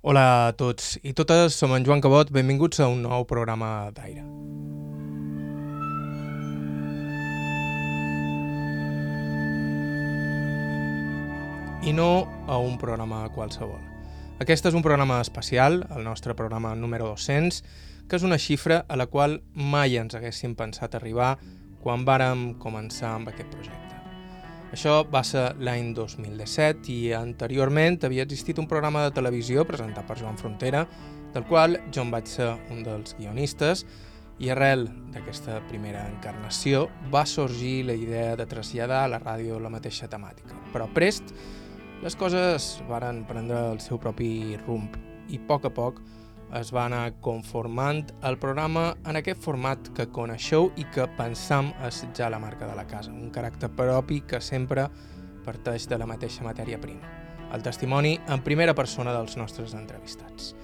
Hola a tots i totes, som en Joan Cabot, benvinguts a un nou programa d'aire. I no a un programa qualsevol. Aquest és un programa especial, el nostre programa número 200, que és una xifra a la qual mai ens haguéssim pensat arribar quan vàrem començar amb aquest projecte. Això va ser l'any 2017 i anteriorment havia existit un programa de televisió presentat per Joan Frontera, del qual jo en vaig ser un dels guionistes, i arrel d'aquesta primera encarnació va sorgir la idea de traslladar a la ràdio la mateixa temàtica. Però prest les coses varen prendre el seu propi rumb i a poc a poc es va anar conformant el programa en aquest format que coneixeu i que pensam és ja la marca de la casa, un caràcter propi que sempre parteix de la mateixa matèria prima, el testimoni en primera persona dels nostres entrevistats.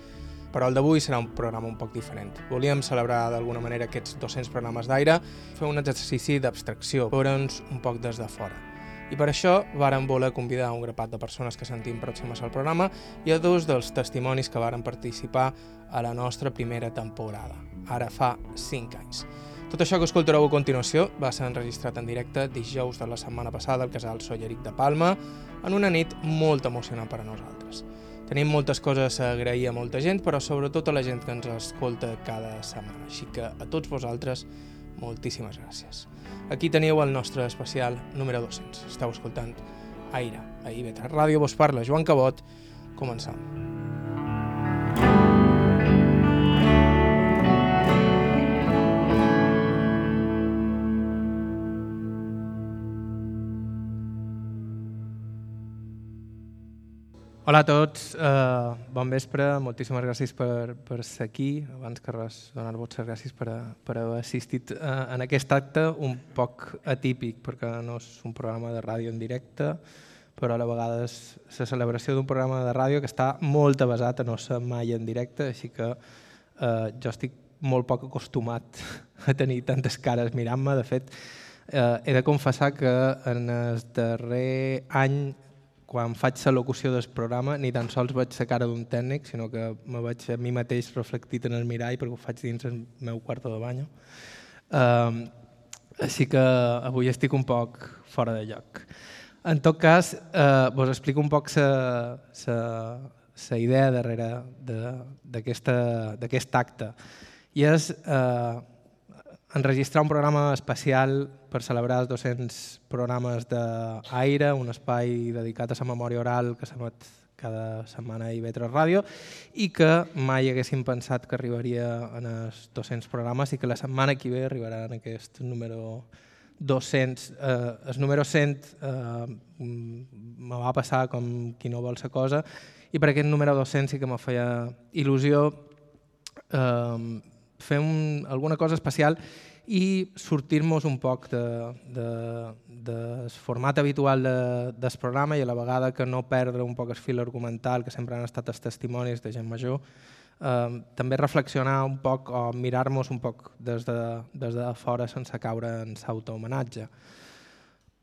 Però el d'avui serà un programa un poc diferent. Volíem celebrar d'alguna manera aquests 200 programes d'aire, fer un exercici d'abstracció, veure'ns un poc des de fora i per això varen voler convidar un grapat de persones que sentim pròximes al programa i a dos dels testimonis que varen participar a la nostra primera temporada, ara fa 5 anys. Tot això que escoltareu a continuació va ser enregistrat en directe dijous de la setmana passada al casal Solleric de Palma en una nit molt emocionant per a nosaltres. Tenim moltes coses a agrair a molta gent, però sobretot a la gent que ens escolta cada setmana. Així que a tots vosaltres, moltíssimes gràcies. Aquí teniu el nostre especial número 200. Estau escoltant Aire, a IB3 Ràdio, vos parla Joan Cabot. Començam. Hola a tots, uh, bon vespre, moltíssimes gràcies per, per ser aquí. Abans que res, donar-vos les gràcies per, a, per haver assistit uh, en aquest acte un poc atípic, perquè no és un programa de ràdio en directe, però a la vegada és la celebració d'un programa de ràdio que està molt avasat a no ser mai en directe, així que uh, jo estic molt poc acostumat a tenir tantes cares mirant-me. De fet, uh, he de confessar que en el darrer any quan faig la locució del programa ni tan sols veig la cara d'un tècnic, sinó que me veig a mi mateix reflectit en el mirall perquè ho faig dins el meu quarto de bany. Um, així que avui estic un poc fora de lloc. En tot cas, eh, vos explico un poc la idea darrere d'aquest acte. I és eh, enregistrar un programa especial per celebrar els 200 programes d'Aire, un espai dedicat a la memòria oral que s'emet cada setmana a IB3 Ràdio i que mai haguéssim pensat que arribaria en els 200 programes i que la setmana que ve arribarà en aquest número 200. Eh, el número 100 eh, me va passar com qui no vol sa cosa i per aquest número 200 sí que me feia il·lusió eh, fer un, alguna cosa especial i sortir-nos un poc de, de, del format habitual de, del programa i a la vegada que no perdre un poc el fil argumental que sempre han estat els testimonis de gent major, eh, també reflexionar un poc o mirar-nos un poc des de, des de fora sense caure en s'autohomenatge.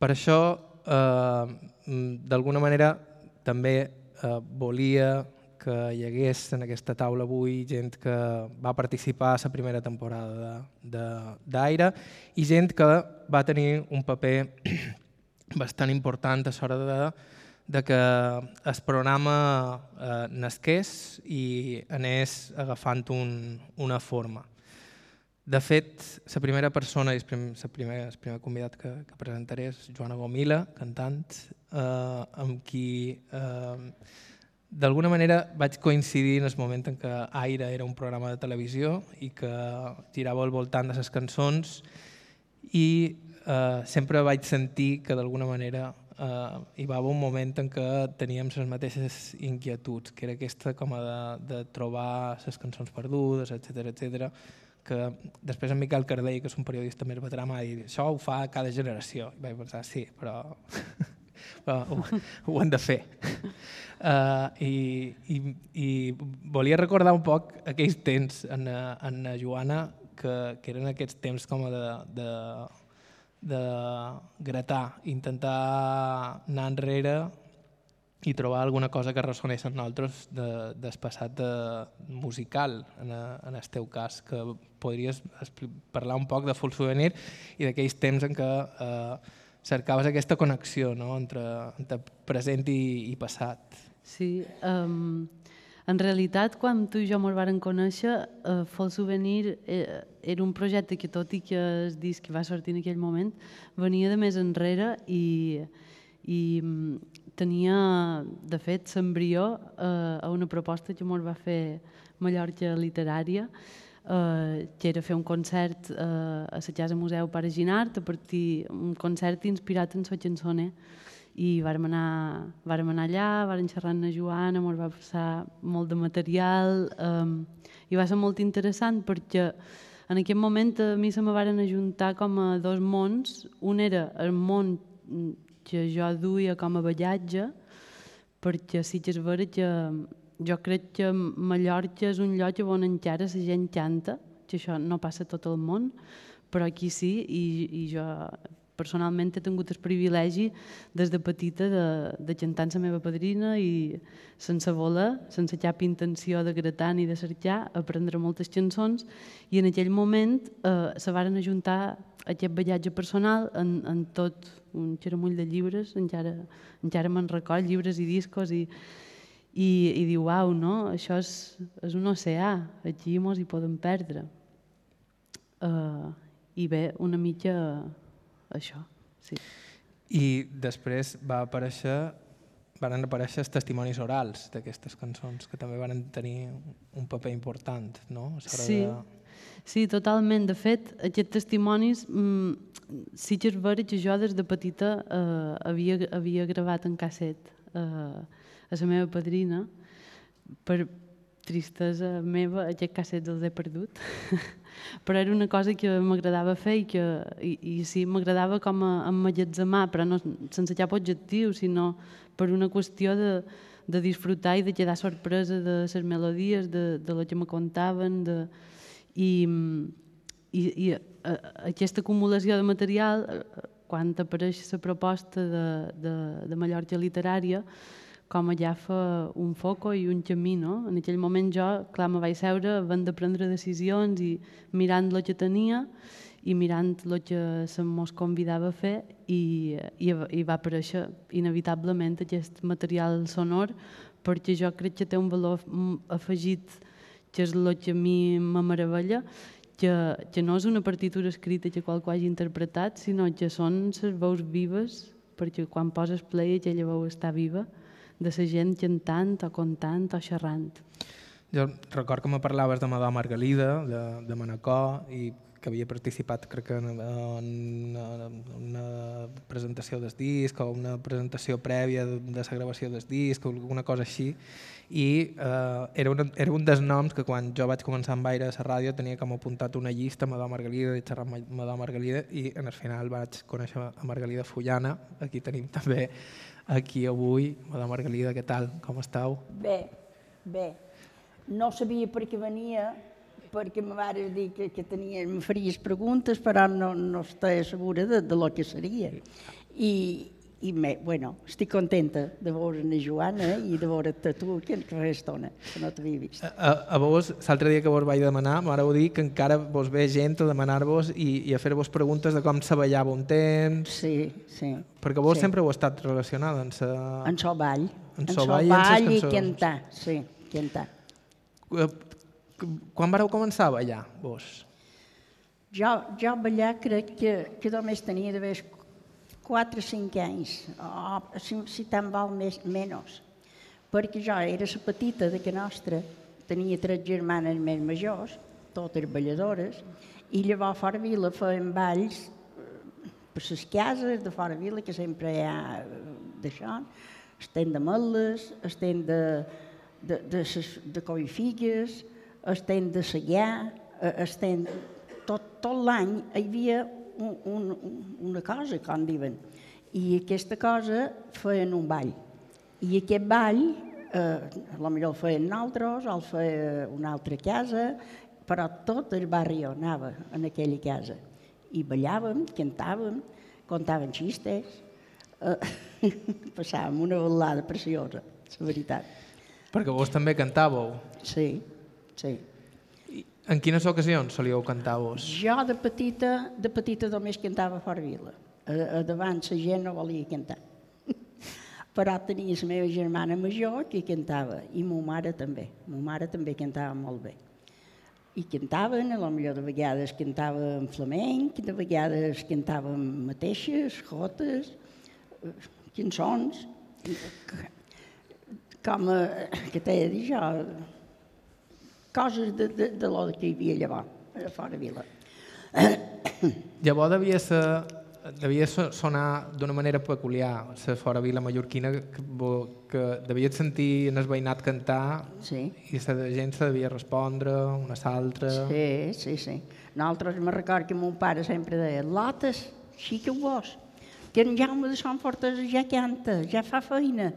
Per això, eh, d'alguna manera, també eh, volia que hi hagués en aquesta taula avui gent que va participar a la primera temporada d'Aire i gent que va tenir un paper bastant important a l'hora de, de que el programa eh, nasqués i anés agafant un, una forma. De fet, la primera persona i el primer, la primera, el primer convidat que, que presentaré és Joana Gomila, cantant, eh, amb qui eh, d'alguna manera vaig coincidir en el moment en què Aire era un programa de televisió i que girava al voltant de les cançons i eh, sempre vaig sentir que d'alguna manera eh, hi va haver un moment en què teníem les mateixes inquietuds, que era aquesta com a de, de trobar les cançons perdudes, etc etc que després en Miquel Cardell, que és un periodista més veterà, m'ha dit això ho fa cada generació. I vaig pensar, sí, però però ho, ho hem de fer. Uh, i, i, I volia recordar un poc aquells temps en, en Joana, que, que eren aquests temps com de, de, de gratar, intentar anar enrere i trobar alguna cosa que ressonés en nosaltres de, del passat de, musical, en, a, en el teu cas, que podries parlar un poc de Full Souvenir i d'aquells temps en què eh, cercaves aquesta connexió no? entre, entre present i, i passat. Sí, um, en realitat, quan tu i jo ens varen conèixer, uh, Full Souvenir eh, era un projecte que, tot i que el disc que va sortir en aquell moment, venia de més enrere i, i tenia, de fet, s'embrió eh, a una proposta que ens va fer Mallorca Literària, eh, que era fer un concert eh, a la Casa Museu Pare Ginart, a partir un concert inspirat en la cançoner, i vàrem anar, vàrem anar allà, vàrem xerrar amb Joana, ens va passar molt de material eh, i va ser molt interessant perquè en aquell moment a mi se me varen ajuntar com a dos mons. Un era el món que jo duia com a ballatge, perquè sí que és vera que jo crec que Mallorca és un lloc on encara la gent canta, que això no passa a tot el món, però aquí sí, i, i jo personalment he tingut el privilegi des de petita de, de cantar amb la meva padrina i sense voler, sense cap intenció de gratar ni de cercar, aprendre moltes cançons. I en aquell moment eh, se varen ajuntar aquest ballatge personal en, en tot un xeramull de llibres, encara, encara me'n record, llibres i discos, i, i, i diu, uau, no? això és, és un oceà, aquí mos hi podem perdre. Uh, I bé, una mica això, sí. I després va aparèixer van aparèixer els testimonis orals d'aquestes cançons, que també van tenir un paper important, no? A sí, de... sí, totalment. De fet, aquests testimonis mmm, sí que és que jo des de petita eh, havia, havia gravat en casset eh, a la meva padrina per tristesa meva aquest casset els he perdut. Però era una cosa que m'agradava fer i que i, i sí, m'agradava com a emmagatzemar però no sense cap objectiu sinó per una qüestió de, de disfrutar i de quedar sorpresa de les melodies, de, de lo que me contaven de, i, i, i a, aquesta acumulació de material, quan apareix la proposta de, de, de Mallorca literària, com agafa un foco i un camí. No? En aquell moment jo, clar, me vaig seure havent de prendre decisions i mirant el que tenia i mirant el que se mos convidava a fer i, i, i va aparèixer inevitablement aquest material sonor perquè jo crec que té un valor afegit que és el que a mi m'ameravella que, que no és una partitura escrita que qualcú hagi interpretat, sinó que són les veus vives, perquè quan poses play aquella veu està viva, de la gent cantant o contant o xerrant. Jo record que me parlaves de Madame Margalida, de, de Manacor, i que havia participat crec que en, en una presentació del disc o una presentació prèvia de, la gravació del disc o alguna cosa així i eh, era, una, era un dels noms que quan jo vaig començar amb aire a la ràdio tenia com apuntat una llista Madame Margalida i xerrar Madame Margalida i en el final vaig conèixer a Margalida Fullana aquí tenim també aquí avui Madame Margalida, què tal? Com estàu? Bé, bé. No sabia per què venia perquè me vares dir que, que tenia, me faries preguntes, però no, no estava segura de, de lo que seria. I, i me, bueno, estic contenta de veure a Joana i de veure-te tu que fa estona, que no t'havia vist. A, a, a vos, l'altre dia que vos vaig demanar, m'ara dir que encara vos ve gent a demanar-vos i, i a fer-vos preguntes de com se ballava un temps. Sí, sí. Perquè vos sí. sempre heu estat relacionada amb sa... En so ball. En so ball, i, en i cantar, sí, cantar. Eh, quan vareu començar a ballar, vos? Jo, jo ballar crec que, que només tenia d'haver 4 o 5 anys, o si, si tant val més, menys, perquè jo era la petita de que nostra, tenia tres germanes més majors, totes balladores, i llavors Fora Vila feien balls eh, per les cases de Fora Vila, que sempre hi ha eh, d'això, estem de Meles, estem de, de, de, de, de Coifigues, estem de eh, estem... Tot, tot l'any hi havia un, un, una cosa, com diuen, i aquesta cosa feien un ball. I aquest ball, eh, millor el feien nosaltres, el feia una altra casa, però tot el barri anava en aquella casa. I ballàvem, cantàvem, contaven xistes, eh, passàvem una balada preciosa, la veritat. Perquè vos també cantàveu. Sí, sí. En quines ocasions solíeu cantar vos? Jo de petita, de petita només cantava fora vila. A, davant la gent no volia cantar. Però tenia la meva germana major que cantava, i ma mare també. Ma mare també cantava molt bé. I cantaven, a lo millor de vegades cantava en flamenc, de vegades cantaven mateixes, jotes, eh, cançons, com a, que t'he dir jo, coses de, de, de lo que hi havia llavors, a fora vila. Llavors devia, ser, devia so- sonar d'una manera peculiar, la fora vila mallorquina, que, que devies sentir en el veïnat cantar Sí. i la gent se devia respondre una a l'altra. Sí, sí, sí. Nosaltres me record que mon pare sempre deia Lotes, sí que ho vols, que en Jaume de Sant Fortes ja canta, ja fa feina.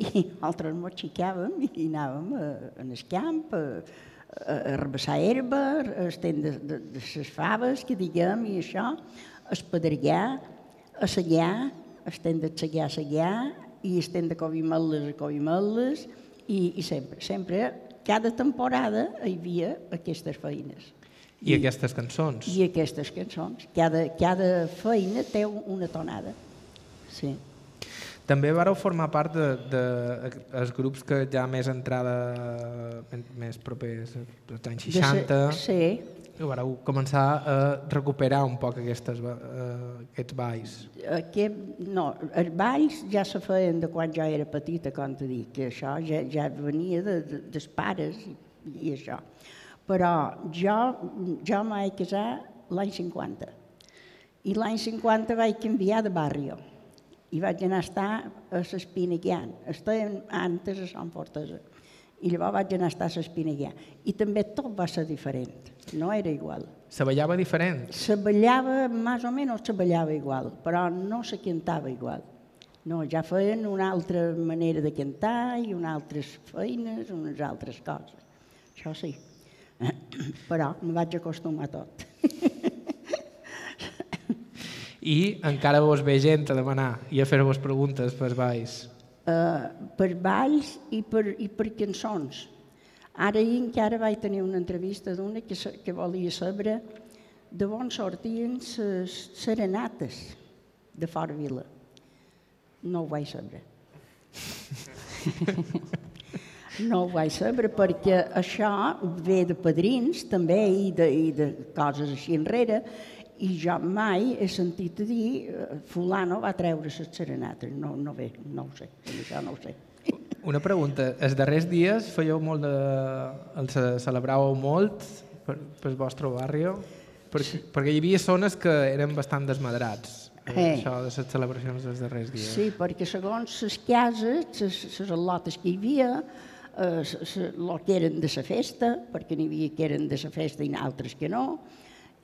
I nosaltres ens xicàvem i anàvem a, a el camp, a, a rebassar herba, a estendre de, de les faves, que diguem, i això, a espedregar, a sellar, a estendre de sellar, sellar, i estendre covimeles a covimeles, i, i sempre, sempre, cada temporada hi havia aquestes feines. I aquestes cançons. I aquestes cançons. Cada, cada feina té una tonada. Sí. També vareu formar part de, de, els grups que ja més entrada, més propers als anys De 60, se- Sí. que vareu començar a recuperar un poc aquestes, eh, aquests balls. Aquest, no, els balls ja se feien de quan jo era petita, com t'he dit, que això ja, ja venia de, de, dels pares i, i això. Però jo, jo m'he casar l'any 50. I l'any 50 vaig canviar de barri i vaig anar a estar a l'Espinaguian. Estàvem antes a Sant Fortesa. I llavors vaig anar a estar a l'Espinaguian. I també tot va ser diferent, no era igual. Se ballava diferent. Se ballava, més o menys se ballava igual, però no se cantava igual. No, ja feien una altra manera de cantar i unes altres feines, unes altres coses. Això sí. Però me vaig acostumar a tot. I encara vos ve gent a demanar i a fer-vos preguntes pels balls. Uh, per balls i per, i per cançons. Ara ahir encara vaig tenir una entrevista d'una que, que volia saber de on sortien les serenates de Fort Vila. No ho vaig saber. No ho vaig saber perquè això ve de padrins també i de, i de coses així enrere i jo mai he sentit a dir eh, fulano va treure les serenates. No, no ve, no ho sé, això no ho sé. Una pregunta. Els darrers dies fèieu molt de... Els celebràveu molt per, pel vostre barri? Perquè, perquè hi havia zones que eren bastant desmadrats. eh, Eh. Això de les celebracions dels darrers dies. Sí, perquè segons les cases, les, al·lotes que hi havia, eh, s- lo que eren de la festa, perquè n'hi havia que eren de la festa i altres que no,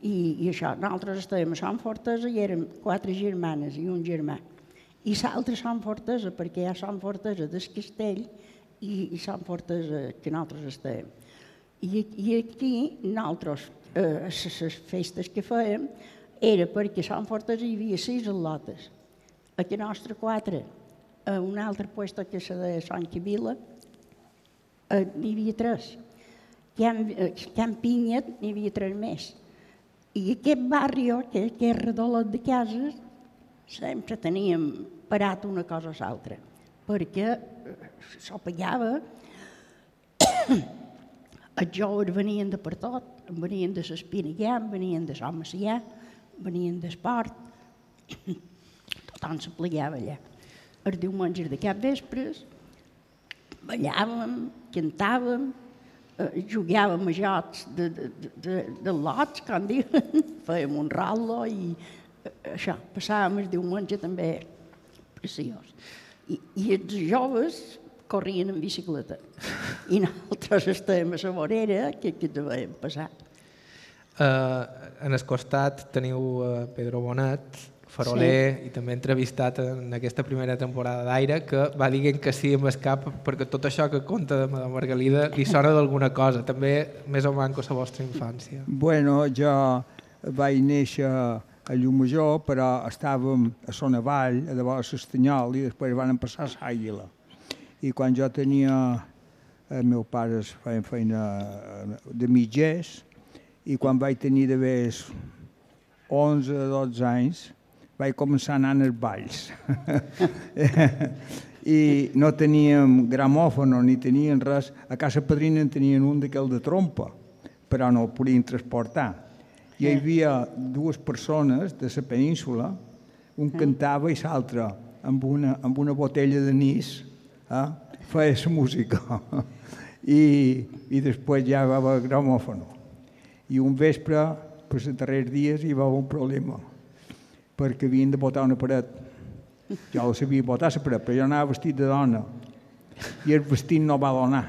i, i això, nosaltres estàvem a Sant Fortesa i érem quatre germanes i un germà. I l'altre Sant Fortesa, perquè hi ha Sant Fortesa del Castell i, i Sant Fortesa que nosaltres estàvem. I, i aquí nosaltres, eh, les festes que fèiem, era perquè a Sant Fortesa hi havia sis al·lotes, a que nostre quatre, a un altre puesto que se deia Sant Quivila, eh, n'hi havia tres. Camp, eh, Camp Pinyet n'hi havia tres més. I aquest barri, que, que és redolat de cases, sempre teníem parat una cosa a l'altra, perquè eh, s'ho pagava, els joves venien de per tot, venien de l'Espinaguà, venien de Sant Macià, venien d'esport, tothom se plegava allà. Els diumenges de cap vespres, ballàvem, cantàvem, eh, jugàvem a jocs de, de, de, de, lots, com diuen, fèiem un rallo i eh, això, passàvem el diumenge també preciós. I, i els joves corrien en bicicleta i nosaltres estàvem a la vorera que, que devem passar. Uh, en el costat teniu uh, Pedro Bonet, faroler, sí. i també entrevistat en aquesta primera temporada d'Aire, que va dient que sí amb el cap perquè tot això que conta de Madame Margalida li sona d'alguna cosa, també més o manco la vostra infància. Bueno, jo vaig néixer a Llumajor, però estàvem a Sonavall, a llavors a Estanyol, i després van passar a l'Àguila. I quan jo tenia... Els meus pares feien feina eh, de mitgers, i quan vaig tenir d'haver 11-12 anys, vaig començar a anar als balls. I no teníem gramòfono ni teníem res. A casa padrina en tenien un d'aquell de trompa, però no el podien transportar. I hi havia dues persones de la península, un cantava i l'altre amb una, amb una botella de nis eh, feia la música. I, I després ja va haver gramòfono. I un vespre, per els darrers dies, hi va haver un problema, perquè havien de botar una paret. Jo la sabia botar la paret, però jo anava vestit de dona, i el vestit no va donar.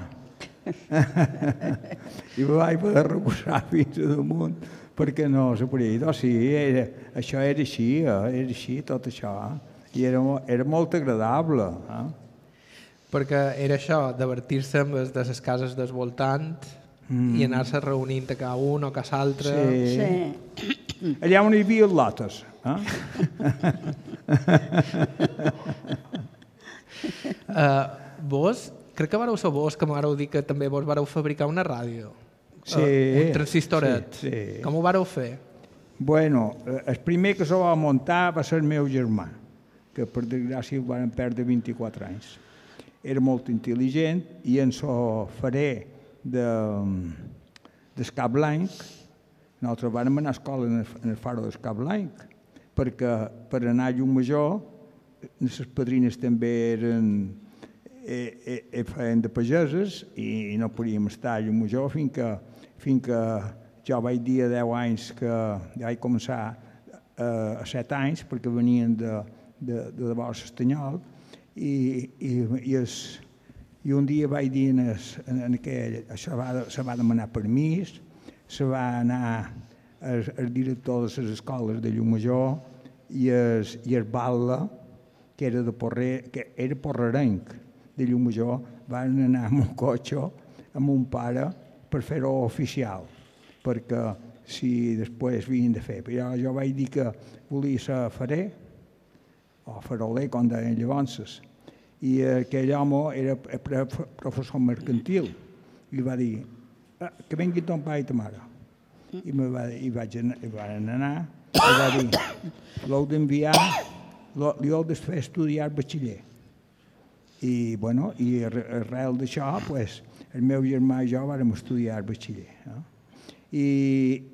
I me vaig poder reposar fins a damunt perquè no se podia dir, sí, era, això era així, eh? era així, tot això. Eh? I era, era molt agradable. Eh? Perquè era això, divertir-se amb les de les cases del voltant mm. i anar-se reunint a cada un o a cada altre. Sí. Sí. Allà on hi havia lotes. Eh? uh, vos, crec que vareu ser vos que m'vareu dir que també vos vareu fabricar una ràdio. Sí, Uh, un transistoret. sí, sí. Com ho vareu fer? Bueno, eh, el primer que s'ho va muntar va ser el meu germà, que per desgràcia van perdre 24 anys. Era molt intel·ligent i en so faré de, d'escap blanc, nosaltres vam anar a escola en el, en el faro d'escap blanc, perquè per anar a Llum Major les padrines també eren eh, eh, eh, feien de pageses i, no podíem estar a Llum Major fins que, fins que jo vaig dir a 10 anys que ja vaig començar eh, a 7 anys perquè venien de, de, de llavors Estanyol i, i, i, es, i un dia vaig dir en, es, en, aquell, se va, se va demanar permís, se va anar el, el director de les escoles de Llumajor i el, i el Batla, que era de Porrer, que era porrerenc de Llumajor, van anar amb un cotxe amb un pare per fer-ho oficial, perquè si després havien de fer. Però jo, vaig dir que volia ser farer, o faroler, com deien llavors, i aquell home era professor mercantil, i va dir, que vengui ton pare i ta mare. I, me va, i vaig anar, i van anar, i va dir, l'heu d'enviar, li heu de fer estudiar batxiller. I, bueno, i arrel d'això, pues, el meu germà i jo vàrem estudiar batxiller. No? I,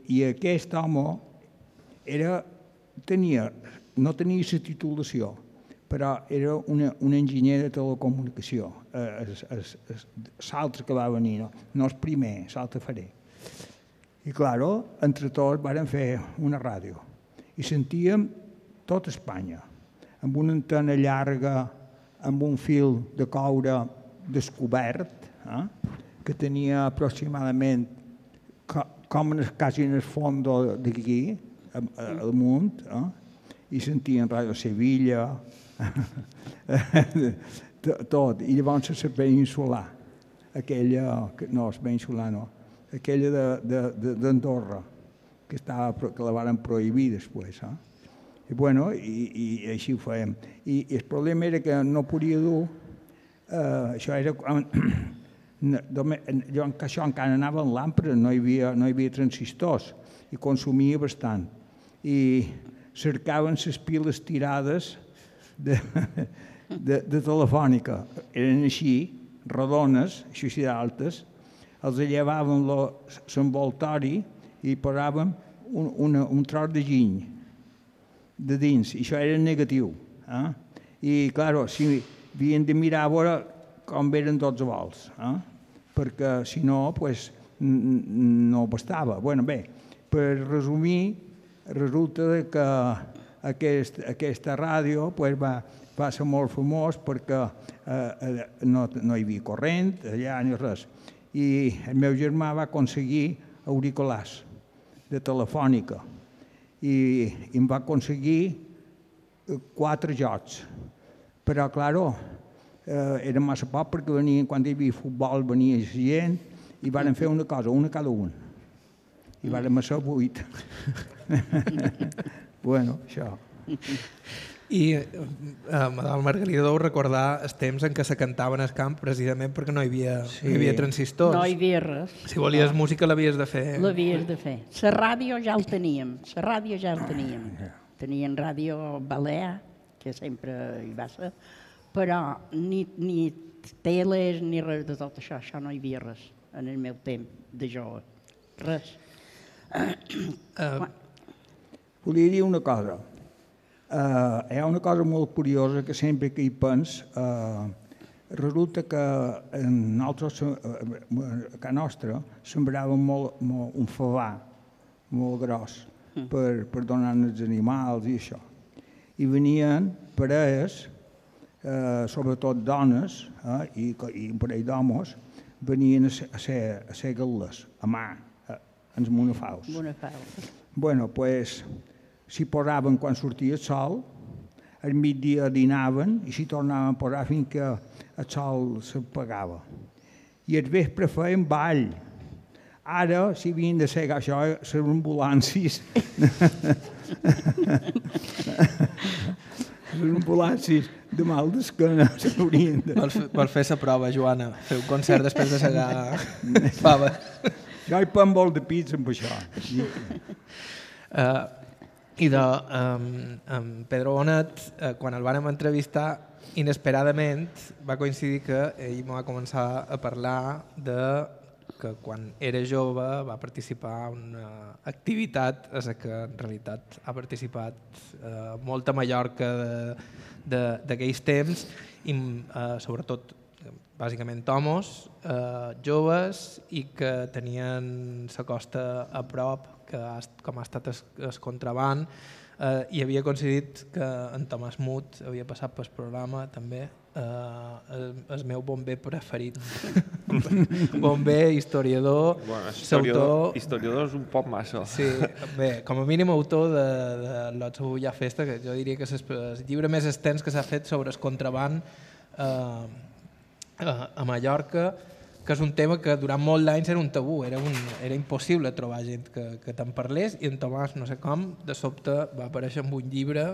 I aquest home era, tenia, no tenia la titulació, però era una, un enginyer de telecomunicació, l'altre que va venir, no, no el primer, l'altre faré. I, claro, entre tots vàrem fer una ràdio i sentíem tot Espanya, amb una antena llarga, amb un fil de coure descobert, eh? que tenia aproximadament co com en, quasi en el fons d'aquí, al munt, eh? i sentien Ràdio Sevilla, tot, i llavors la peninsular, aquella, no, la peninsular no, aquella d'Andorra, que, estava, que la van prohibir després. Eh? I, bueno, i, i així ho fèiem. I, I el problema era que no podia dur, eh, això era... jo, que això encara anava en l'àmpara, no, hi havia, no hi havia transistors, i consumia bastant. I cercaven les piles tirades de, de, de telefònica. Eren així, rodones, així d'altes, els llevaven l'envoltori i posàvem un, una, un tros de giny de dins, i això era negatiu. Eh? I, clar, si havien de mirar a veure com eren tots vols, eh? perquè si no, pues, no bastava. bueno, bé, per resumir, resulta que aquest, aquesta ràdio pues, va, va ser molt famós perquè eh, no, no hi havia corrent allà ni res. I el meu germà va aconseguir auriculars de telefònica i, i em va aconseguir quatre jocs. Però, claro, eh, era massa poc perquè venien, quan hi havia futbol venia gent i van fer una cosa, una cada un. I vàrem ser vuit. Bueno, això. I eh, Madame Margarida deu recordar els temps en què se cantaven al camp precisament perquè no hi havia, sí. no hi havia transistors. No hi havia res. Si volies no. música l'havies de fer. L'havies de fer. La ràdio ja el teníem, la ràdio ja el teníem. Tenien ràdio Balear, que sempre hi va ser, però ni, ni teles ni res de tot això, això no hi havia res en el meu temps de jove. Res. Uh, Volia dir una cosa. Uh, hi ha una cosa molt curiosa que sempre que hi pens, uh, resulta que en nosaltres, uh, a casa nostra, sembràvem molt, molt, un favà molt gros mm. per, per donar als animals i això. I venien parelles, eh, sobretot dones eh, i, i un parell d'homes, venien a ser, a ser, a ser gal·les, a mà, a, als monofaus. Monofaus. Bueno, pues, s'hi posaven quan sortia el sol, al migdia dinaven i s'hi tornaven a posar fins que el sol s'apagava. I al vespre feien ball. Ara, si havien de ser això, les ambulàncies... les ambulàncies de mal d'esquena s'haurien de... Vols, vols fer la prova, Joana? Fer un concert després de segar fava. Jo hi pan molt de pizza amb això. Uh, I de um, um, Pedro Bonet, uh, quan el vàrem entrevistar, inesperadament va coincidir que ell va començar a parlar de que quan era jove va participar en una activitat a que en realitat ha participat eh, molt a Mallorca d'aquells temps i eh, sobretot bàsicament homos, eh, joves i que tenien la costa a prop que ha, com ha estat el, el contraband eh, i havia coincidit que en Tomàs Mut havia passat pel programa també. Eh, el, el meu bomber preferit. Bomber, historiador bueno, historiador, historiador és un poc massa. Sí, bé, com a mínim autor de, de l'Otsa Bullà Festa que jo diria que és el llibre més extens que s'ha fet sobre el contraband eh, a Mallorca que és un tema que durant molts anys era un tabú, era, un, era impossible trobar gent que, que te'n parlés i en Tomàs, no sé com, de sobte va aparèixer amb un llibre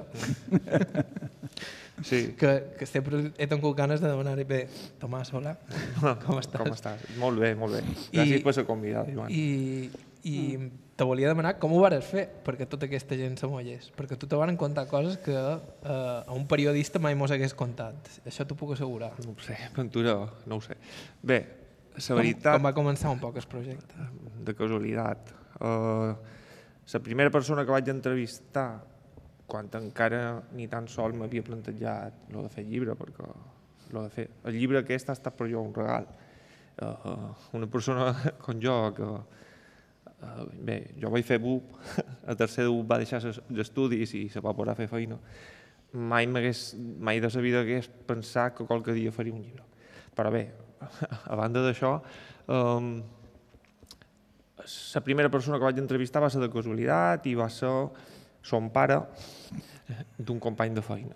sí. que, que sempre he tingut ganes de demanar-li bé, Tomàs, hola, com estàs? Com estàs? Molt bé, molt bé. Gràcies I, per la convidada, Joan. I, i mm. te volia demanar com ho vares fer perquè tota aquesta gent se mollés, perquè tu te van contar coses que eh, a un periodista mai mos hagués contat. Això t'ho puc assegurar. No ho sé, Ventura, no ho sé. Bé, la veritat... Com, com va començar un poc el projecte? De casualitat. Uh, la primera persona que vaig entrevistar quan encara ni tan sol m'havia plantejat lo de fer llibre, perquè lo de fer... el llibre aquest ha estat per jo un regal. Uh, una persona com jo que uh, bé, jo vaig fer BUP, a tercer BUP va deixar els estudis i se va posar a fer feina. Mai, mai de la vida hagués pensat que qualque dia faria un llibre. Però bé, a banda d'això, um, la primera persona que vaig entrevistar va ser de casualitat i va ser son pare d'un company de feina.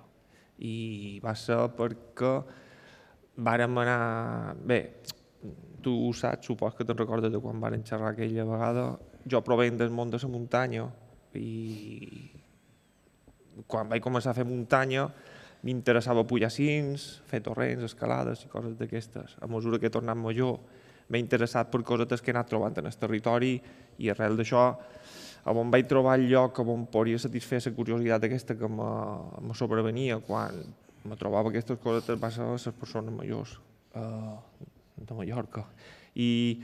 I va ser perquè vàrem anar... Bé, tu ho saps, supos que te'n recordes de quan varen xerrar aquella vegada. Jo provenc del món de la muntanya i quan vaig començar a fer muntanya m'interessava pujar cims, fer torrents, escalades i coses d'aquestes. A mesura que he tornat major m'he interessat per cosetes que he anat trobant en el territori i arrel d'això on vaig trobar el lloc on podria satisfer la curiositat aquesta que me sobrevenia quan me trobava aquestes coses va ser les persones majors uh, de Mallorca. I,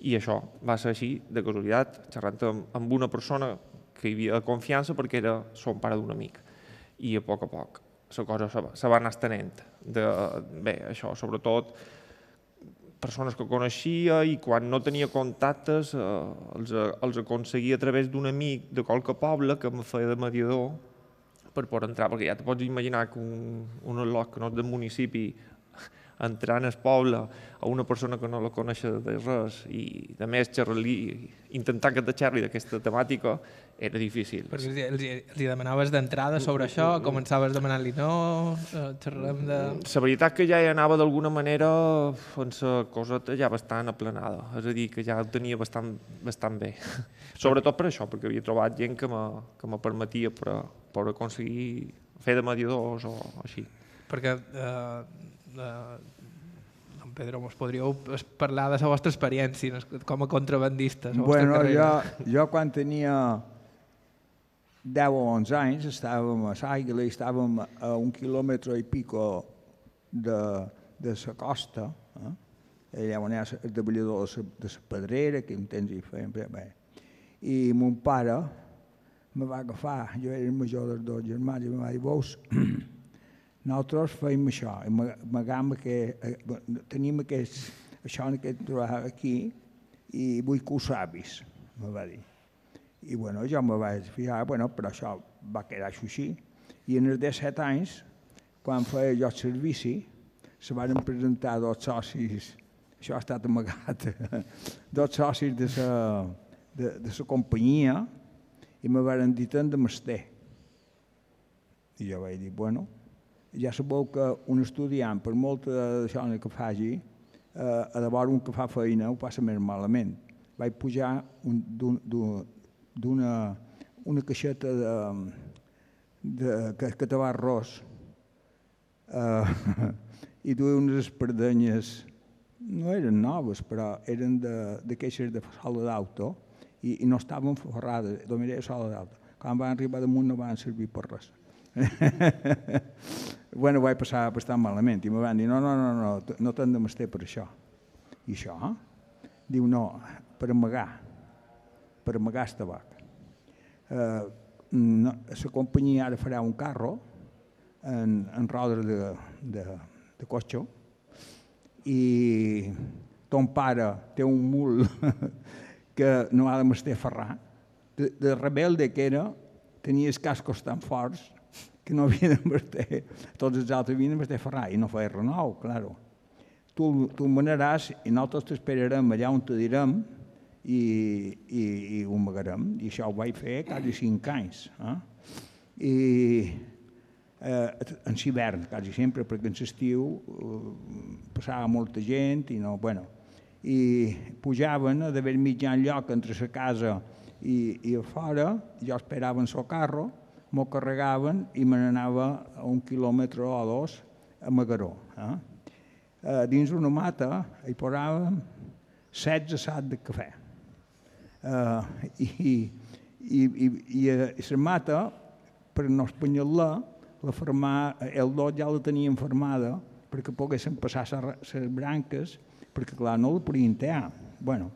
I això va ser així, de casualitat, xerrant amb, amb una persona que hi havia confiança perquè era son pare d'un amic. I a poc a poc la cosa se, va anar estenent. De, bé, això, sobretot persones que coneixia i quan no tenia contactes eh, els, els aconseguia a través d'un amic de qualque poble que em feia de mediador per poder entrar, perquè ja te pots imaginar que un, un al·loc que no és del municipi entrar en el poble a una persona que no la coneix de res i, a més, xerrar-li, intentar que te xerri d'aquesta temàtica era difícil. Perquè els, els, els demanaves d'entrada sobre això, començaves demanant-li no, eh, xerrem de... La veritat que ja hi anava d'alguna manera amb la coseta ja bastant aplanada, és a dir, que ja ho tenia bastant, bastant bé. Sobretot per això, perquè havia trobat gent que me, que me permetia per, per aconseguir fer de mediadors o així. Perquè eh, eh, en Pedro, mos podríeu parlar de la vostra experiència com a contrabandistes? Bueno, jo, jo quan tenia 10 o 11 anys estàvem a Saigla i estàvem a un quilòmetre i pico de, de la costa, eh? allà on hi ha el davallador de la pedrera, que un temps hi feien bé. I mon pare me va agafar, jo era el major dels dos germans, i em va dir, veus, nosaltres feim això, amagam que eh, tenim aquest, això en aquest treball aquí i vull que ho sabis, me va dir. I bueno, jo me vaig fiar, bueno, però això va quedar així. I en els 17 anys, quan feia jo el servici, se van presentar dos socis, això ha estat amagat, dos socis de la de, de la companyia, i me van dir tant de masté. I jo vaig dir, bueno, ja sabeu que un estudiant, per molt d'això que faci, eh, a de un que fa feina ho passa més malament. Vaig pujar d'una una caixeta de, de, que, que te va arròs eh, i duia unes espardenyes, no eren noves, però eren de, de queixes de sala d'auto, i, i no estaven forrades, dominava sola d'alta. Quan van arribar damunt no van servir per res. bueno, vaig passar bastant malament i me van dir, no, no, no, no, no t'han de mestre per això. I això? Diu, no, per amagar, per amagar el tabac. Eh, no, la companyia ara farà un carro en, en rodes de, de, de cotxe i ton pare té un mul que no ha de m'estar ferrar. De, de rebelde que era, tenia els cascos tan forts que no m'estar, tots els altres havien de m'estar ferrar i no feia res nou, claro. Tu, tu manaràs i nosaltres t'esperarem allà on te direm i, i, i ho amagarem. I això ho vaig fer quasi cinc anys. Eh? I eh, en l'hivern, quasi sempre, perquè en l'estiu eh, passava molta gent i no, bueno, i pujaven a d'haver mitjan lloc entre la casa i, i a fora, jo esperava en el carro, m'ho carregaven i me n'anava a un quilòmetre o dos a Magaró. Eh? Eh, dins una mata hi posàvem 16 sacs de cafè. Eh, i, i, i, i, i la mata, per no espanyar-la, la fermà, el dot ja la tenien fermada perquè poguessin passar les branques perquè clar, no la podien tear. Bueno,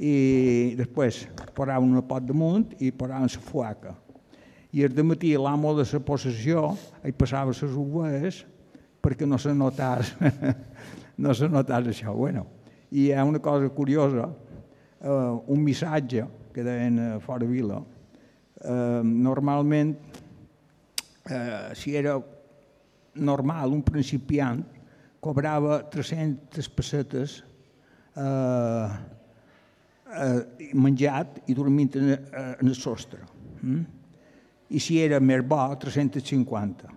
i després posaven una pot damunt i posaven la fuaca. I el matí l'amo de la possessió hi passava les ovelles perquè no se notàs, no se notàs això. Bueno, I hi ha una cosa curiosa, eh, un missatge que deien a fora vila, eh, normalment, eh, si era normal, un principiant, cobrava 300 pessetes eh, eh, menjat i dormint en, en el sostre. Mm? I si era més bo, 350.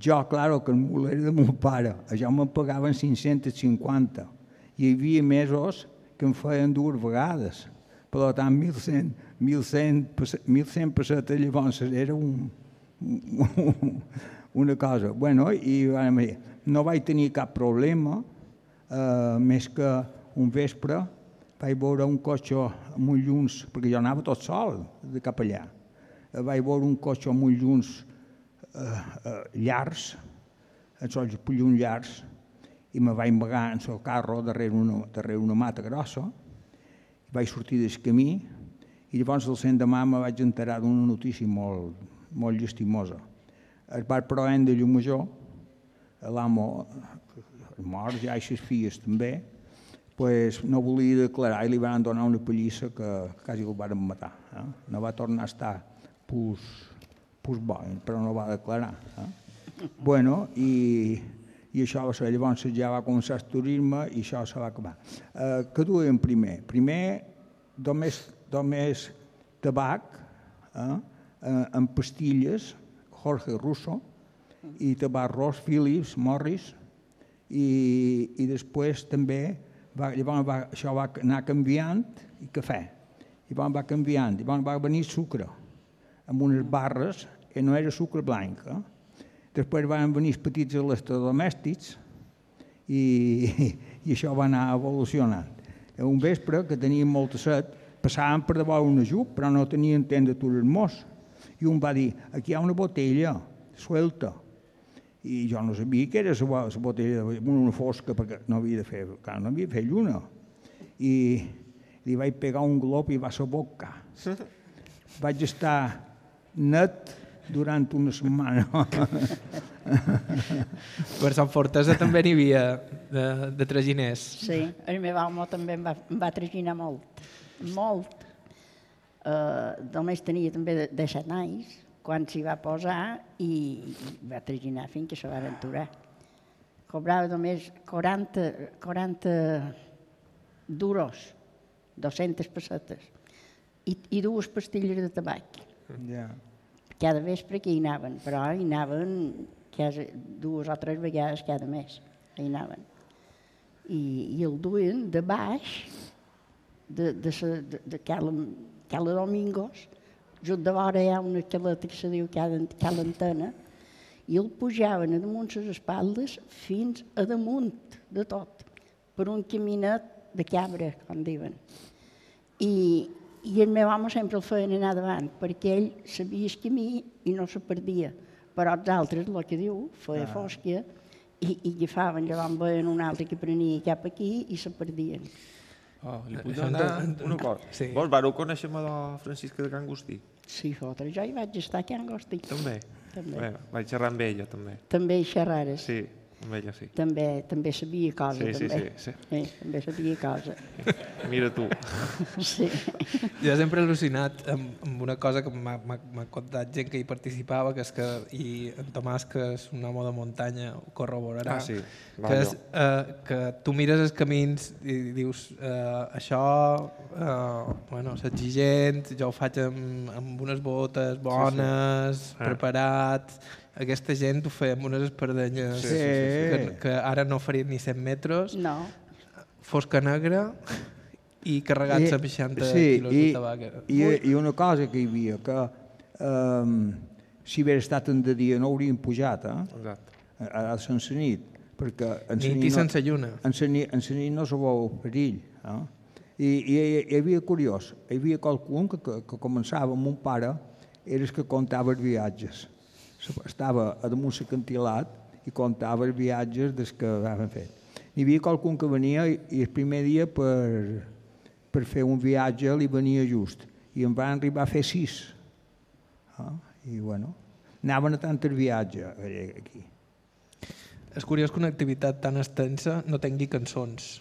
Jo, claro, que el mul era de mon pare, això me'n pagaven 550. Hi havia mesos que em feien dues vegades. Per tant, 1.100, 1.100, 1.100 pessetes llavors era un, una cosa. Bueno, i no vaig tenir cap problema, eh, més que un vespre vaig veure un cotxe amb uns llums, perquè jo anava tot sol de cap allà. Eh, vaig veure un cotxe amb uns llums eh, eh, llargs, els ulls llums llargs, i me vaig amagar en el carro darrere una, darrere una mata grossa, i vaig sortir del camí, i llavors el cent demà me vaig enterar d'una notícia molt, molt llastimosa. El bar Proen de Llumajor, l'amo mort, ja i les filles també, pues, no volia declarar i li van donar una pallissa que quasi el van matar. Eh? No va tornar a estar pus, pus bo, però no va declarar. Eh? Bueno, i, i això va ser, llavors ja va començar el turisme i això se va acabar. Eh, què duien primer? Primer, només, només tabac, eh, eh, en pastilles, Jorge Russo, i tabac ros, Philips, Morris, i, i després també va, llavors va, això va anar canviant i cafè. I llavors va canviant, i llavors va venir sucre, amb unes barres, i no era sucre blanc. Eh? Després van venir els petits electrodomèstics i, i això va anar evolucionant. Un vespre, que teníem molta set, passàvem per davant un ajup, però no tenien temps de turar-nos. I un va dir, aquí hi ha una botella, suelta. I jo no sabia que era la botella, una fosca, perquè no havia de fer, clar, no havia de fer lluna. I li vaig pegar un glop i va a la boca. Vaig estar net durant una setmana. Per Sant Fortesa també n'hi havia de, de traginers. Sí, el meu home també em va, em va traginar molt, molt. Uh, només tenia també de, de set anys, quan s'hi va posar i, i va traginar fins que se va aventurar. Cobrava només 40, 40 duros, 200 pessetes, i, i dues pastilles de tabac. Ja. Cada vespre que hi anaven, però hi anaven quasi dues o tres vegades cada mes. Hi anaven. I, i el duien de baix de, de, sa, de, de Cala, Cala Domingos, just de vora hi ha una caleta que se diu Cala, Cala Antena, i el pujaven a damunt les espaldes fins a damunt de tot, per un caminet de cabra, com diuen. I, i el meu home sempre el feien anar davant, perquè ell sabia el camí i no se perdia. Però els altres, el que diu, feia ah. fosca, i, i agafaven, llavors veien un altre que prenia cap aquí i se perdien. Oh, li puc Això demanar en- una cosa? sí. Vos vareu conèixer la Francisca de Can Agustí? Sí, fotre, jo hi vaig estar aquí a Angosti. També? També. Bé, vaig xerrar amb ella, també. També hi xerrares. Sí, amb ella sí. També, també sabia cosa, Sí, sí, també. sí, sí. també sabia cosa. Mira tu. Sí. Jo sempre he al·lucinat amb, amb una cosa que m'ha contat gent que hi participava, que és que, i en Tomàs, que és un home de muntanya, ho corroborarà, Ah, sí, va, que, és, eh, que tu mires els camins i dius, eh, això, eh, bueno, s'exigent, jo ho faig amb, amb unes botes bones, Ah. preparat, aquesta gent ho feia amb unes espardenyes Sí, sí, sí, sí. Que, que ara no farien ni 100 metres, No, fosca negra i carregats amb 60 sí, quilos i, de tabac. I, I una cosa que hi havia, que um, si hagués estat en de dia no hauríem pujat, eh? Exacte. a, a sense nit, perquè en Nit i nit sense lluna. En la nit, en la nit no se veu perill. Eh? I, i, hi havia curiós, hi havia qualcun que, que, que començava amb un pare, era el que contava els viatges. Estava a damunt l'acantilat i contava els viatges des que haven fet. Hi havia qualcun que venia i, el primer dia per, per fer un viatge li venia just i en van arribar a fer sis. Ah, I bueno, anaven a tant el viatge eh, aquí. És curiós que una activitat tan extensa no tingui cançons.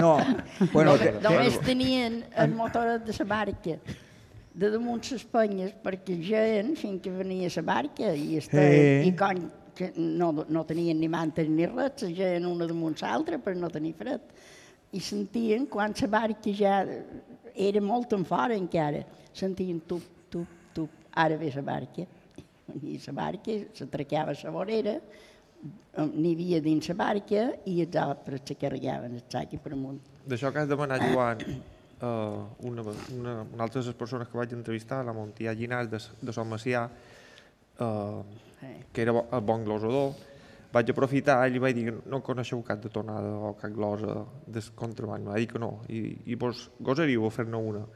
No, bueno, te, te, només tenien el motor de la barca de damunt les penyes perquè gent, fins que venia la barca i, este, Eh. i con, que no, no tenien ni mantes ni res, la gent una damunt l'altra per no tenir fred. I sentien, quan la barca ja era molt en fora encara, sentien tup, tup, tup, ara ve la barca. I la barca s'atracava a la vorera, n'hi havia dins la barca i els altres se carregaven el sac i per amunt. D'això que has demanat, Joan, uh, una, una, una altra de les persones que vaig entrevistar, la Montia Llinars de, de Som Macià, Eh. que era bo- el bon glosador, vaig aprofitar i li vaig dir que no coneixeu cap de tonada o cap glosa de contraband. Va dir que no. I, i vos gosaríeu fer-ne una.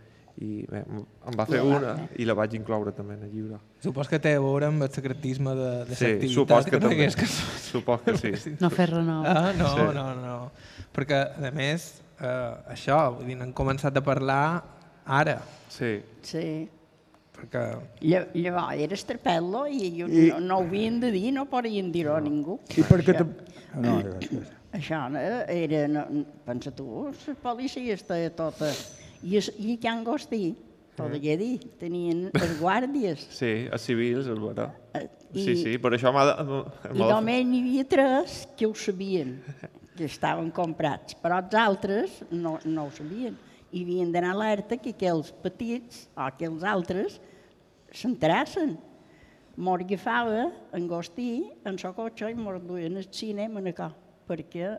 I bé, em va fer La va una fer. i la vaig incloure també en el llibre. Supos que té a veure amb el secretisme de, de Sí, l'activitat. supos que no també. cançons. Supos que sí. No fer res nou. Ah, no, Sí. no, no. Perquè, a més, eh, això, vull dir, n'han començat a parlar ara. Sí. Sí. Perquè Lla- Llavors era estrapel·lo i, i, I- no, no ho havien de dir, no podien dir-ho a ningú. I perquè... Això, Te... No, gràcies. això no, era, no, pensa tu, la policia està tota... I, es, i Can Gostí, tot mm. què dir, tenien els guàrdies. Sí, els civils, és veritat. Eh, Sí, sí, per això m'ha de... I només n'hi havia tres que ho sabien, que estaven comprats, però els altres no, no ho sabien. I havien d'anar alerta que aquells petits o aquells altres s'enterassen. Mos agafava en Gostí, en el cotxe, i mos duien al cinema a cá, perquè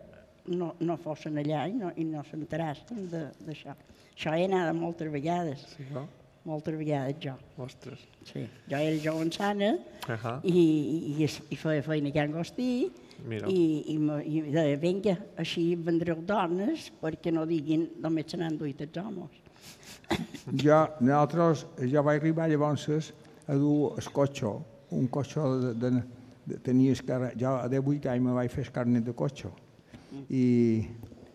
no, no fossin allà i no, i no s'enterassin de- d'això. Això he anat moltes vegades, Sí, no? Moltes vegades jo. Ostres. Sí. Jo era jovençana Ahà. i, i, i, i feia feina a Can Agostí Mira. i, i, i deia, vinga, així vendreu dones perquè no diguin només se n'han duit els homes. Jo, nosaltres, jo vaig arribar llavors a dur el cotxe, un cotxe de, de, de tenia escar... Jo a 18 anys me vaig fer el carnet de cotxe i,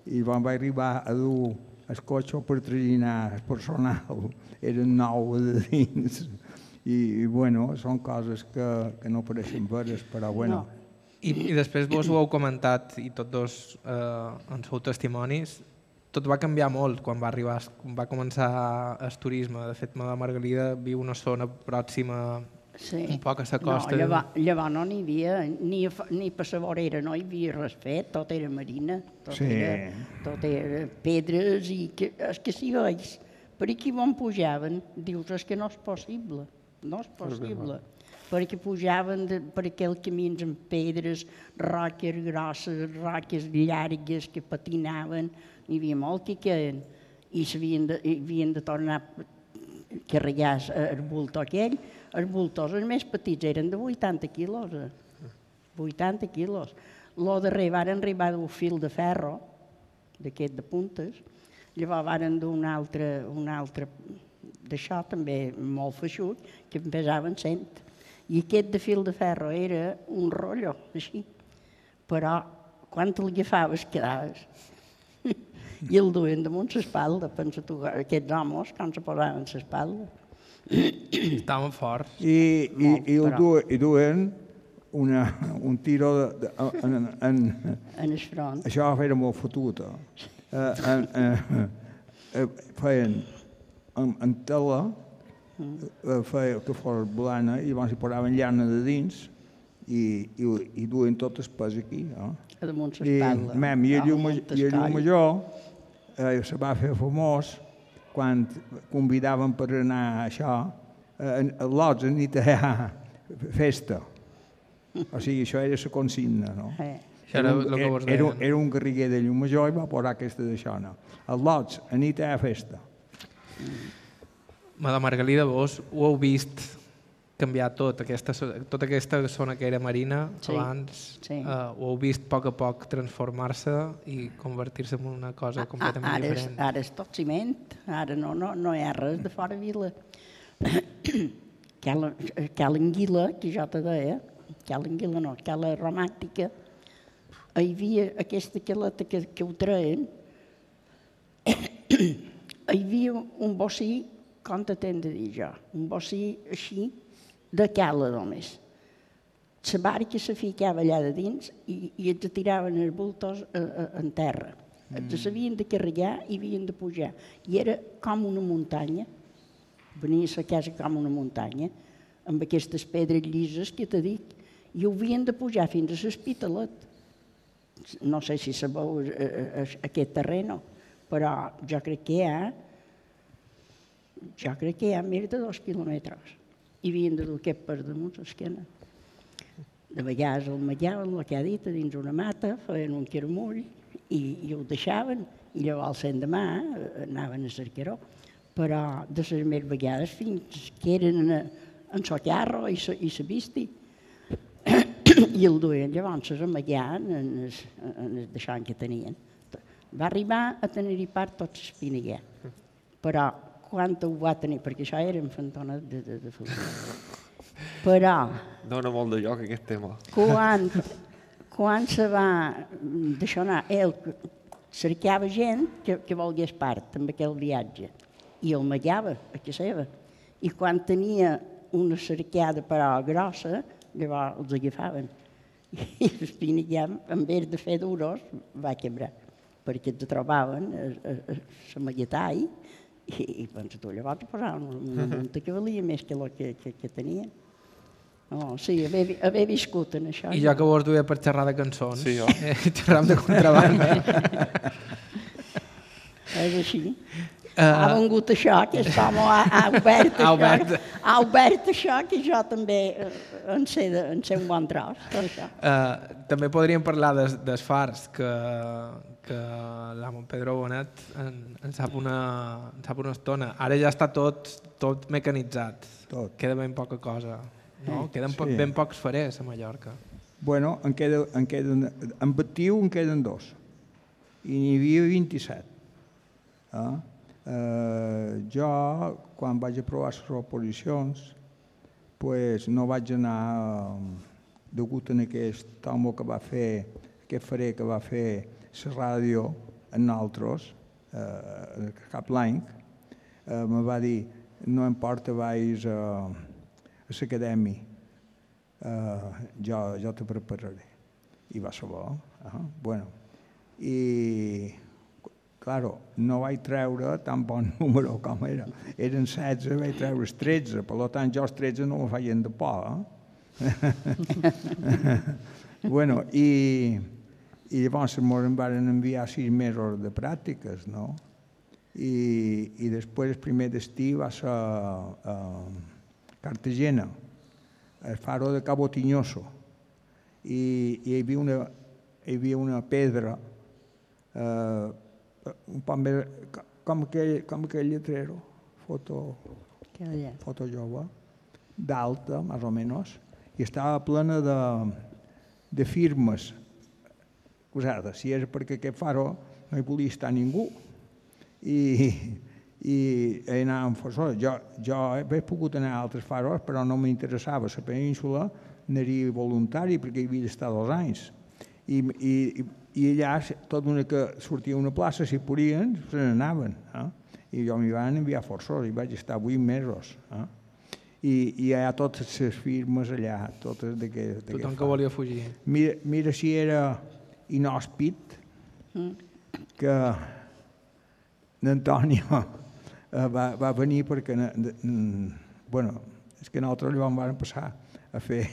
i quan vaig arribar a dur el cotxe per traginar el personal, eren nou de dins i, i bueno, són coses que, que no pareixen veres, però bueno, No. I, I després vos ho heu comentat, i tots dos eh, en sou testimonis, tot va canviar molt quan va arribar, quan va començar el turisme. De fet, la Margalida viu una zona pròxima Sí. un poc a la costa. No, llavors, llavors no n'hi havia, ni, a ni per la vorera no hi havia res fet, tot era marina, tot, Sí. era, tot era pedres i que, és que si veus, per aquí on pujaven, dius, és que no és possible, no és possible, perquè pujaven de, per aquells camins amb pedres, roques grosses, roques llargues que patinaven, n'hi havia molt que queden, i s'havien de, havien de tornar carregar el bulto aquell, els bultos els més petits eren de 80 quilos, eh? 80 quilos. Lo darrer varen arribar d'un fil de ferro, d'aquest de puntes, llavors varen d'un altre, un altre d'això també molt feixut, que en pesaven 100. I aquest de fil de ferro era un rotllo, així. Però quan te l'agafaves quedaves. I el duien damunt l'espalda, pensa tu, aquests homes, quan se posaven l'espalda. Estaven forts. i, i, Molt, i, el però- du, i duen una, un tiro de, de, en, en, En el front. Això era molt fotut. Eh? Eh, eh, eh, eh, feien en, en tela, eh, feia que fos blana, i llavors hi posaven llana de dins i, i, i duen tot el pes aquí. Eh? A damunt I, l'espalda. mem, i el llum, i el llum major eh, se va fer famós quan convidaven per anar a això, eh, a lots a nit a festa. O sigui, això era la consigna, no? Eh. Això era un, el que vos era, deien. era un guerriguer de llum major i va posar aquesta d'això, no? Els lots, a nit a festa. Ma de Margalida, vos ho heu vist canviar tot, aquesta, tota aquesta zona que era marina Sí, abans, sí. eh, ho heu vist a poc a poc transformar-se i convertir-se en una cosa completament Ah, ara, és, diferent. ara és tot ciment, ara no, no, no hi ha res de fora vila. Cala Anguila, que jo te deia, Cala Anguila no, Cala Romàntica, hi havia aquesta caleta que, que ho treien, hi havia un bocí, com t'hem de dir jo, un bocí així, de cala només. La barca se ficava allà de dins i, i ens tiraven els bultos a, a, en terra. Mm. S'havien de carregar i havien de pujar. I era com una muntanya, venia a casa com una muntanya, amb aquestes pedres llises que te dic, i ho havien de pujar fins a l'Hospitalet. No sé si sabeu eh, eh, aquest terreno, però jo crec que hi ha jo crec que hi ha més de dos quilòmetres. I havien de dur aquest per damunt l'esquena. De vegades el matllaven, el que ha dit, a dins una mata, feien un quirmull i, i ho deixaven, i llavors l'endemà eh, anaven a cercar-ho. Però de les més vegades fins que eren en, en so carro i sa, i sa visti. I el duien llavors amagat en el, en el deixant que tenien. Va arribar a tenir-hi part tot l'espinaguer. Però quan ho va tenir, perquè això era infantonet de, de, de futbol. Però Dóna molt de lloc aquest tema. quan, quan se va deixar anar, ell cercava gent que, que volgués part amb aquell viatge i el mallava a casa seva. I quan tenia una cercada però grossa, llavors els agafaven. I l'espinaguem, en vez de fer duros, va quebrar, perquè te trobaven a, a, a, a maguetall I, i pensa tu, llavors posar una, una multa que valia més que el que, que, que tenia. No, sí, haver, haver viscut en això. I jo que vos duia per xerrar de cançons, Sí, jo. eh, xerram de contrabanda. És així. Eh, ha vengut això, que aquest home ha, ha obert Ha això. obert. Ha obert això, que jo també eh, en sé, de, en sé un bon tros, això. Uh, també podríem parlar des, des fars, que, que l'amo Pedro Bonet en, en, sap una, en sap una estona. Ara ja està tot, tot mecanitzat. Tot. Queda ben poca cosa. No? Queden po Sí. ben pocs farers a Mallorca. Bueno, en, queda, en, queden, en Batiu en queden dos. I n'hi havia 27. Eh? Eh, jo, quan vaig aprovar les oposicions, pues, no vaig anar eh, degut a aquest home que va fer, aquest farer que va fer la ràdio en nosaltres, eh, cap l'any, eh, me va dir, no em porta, vais a, a l'acadèmia, eh, jo, jo te prepararé. I va ser bo. Uh bueno. I, claro, no vaig treure tan bon número com era. Eren 16, vaig treure els 13, per tant jo els 13 no me feien de por. Eh? bueno, i, i llavors ens van enviar sis mesos de pràctiques, no? I, i després el primer destí va ser a Cartagena, el faro de Cabo Tiñoso, i, i hi, havia una, hi havia una pedra eh, un més, com aquell, com aquell lletrero, foto, foto jove, d'alta, més o menys, i estava plena de, de firmes posades. Si és perquè aquest faro no hi volia estar ningú. I, i hi anàvem forçós. Jo, jo he pogut anar a altres faros, però no m'interessava. La península anaria voluntari perquè hi havia d'estar dos anys. I, i, i allà, tot una que sortia una plaça, si podien, se n'anaven. Eh? I jo m'hi van enviar forçós, i vaig estar vuit mesos. Eh? I, I hi ha totes les firmes allà, totes d'aquest Tothom que volia fugir. Mira, mira si era inhòspit que l'Antonio eh, va, va venir perquè, na- de- mm, bueno, és que nosaltres li vam passar a fer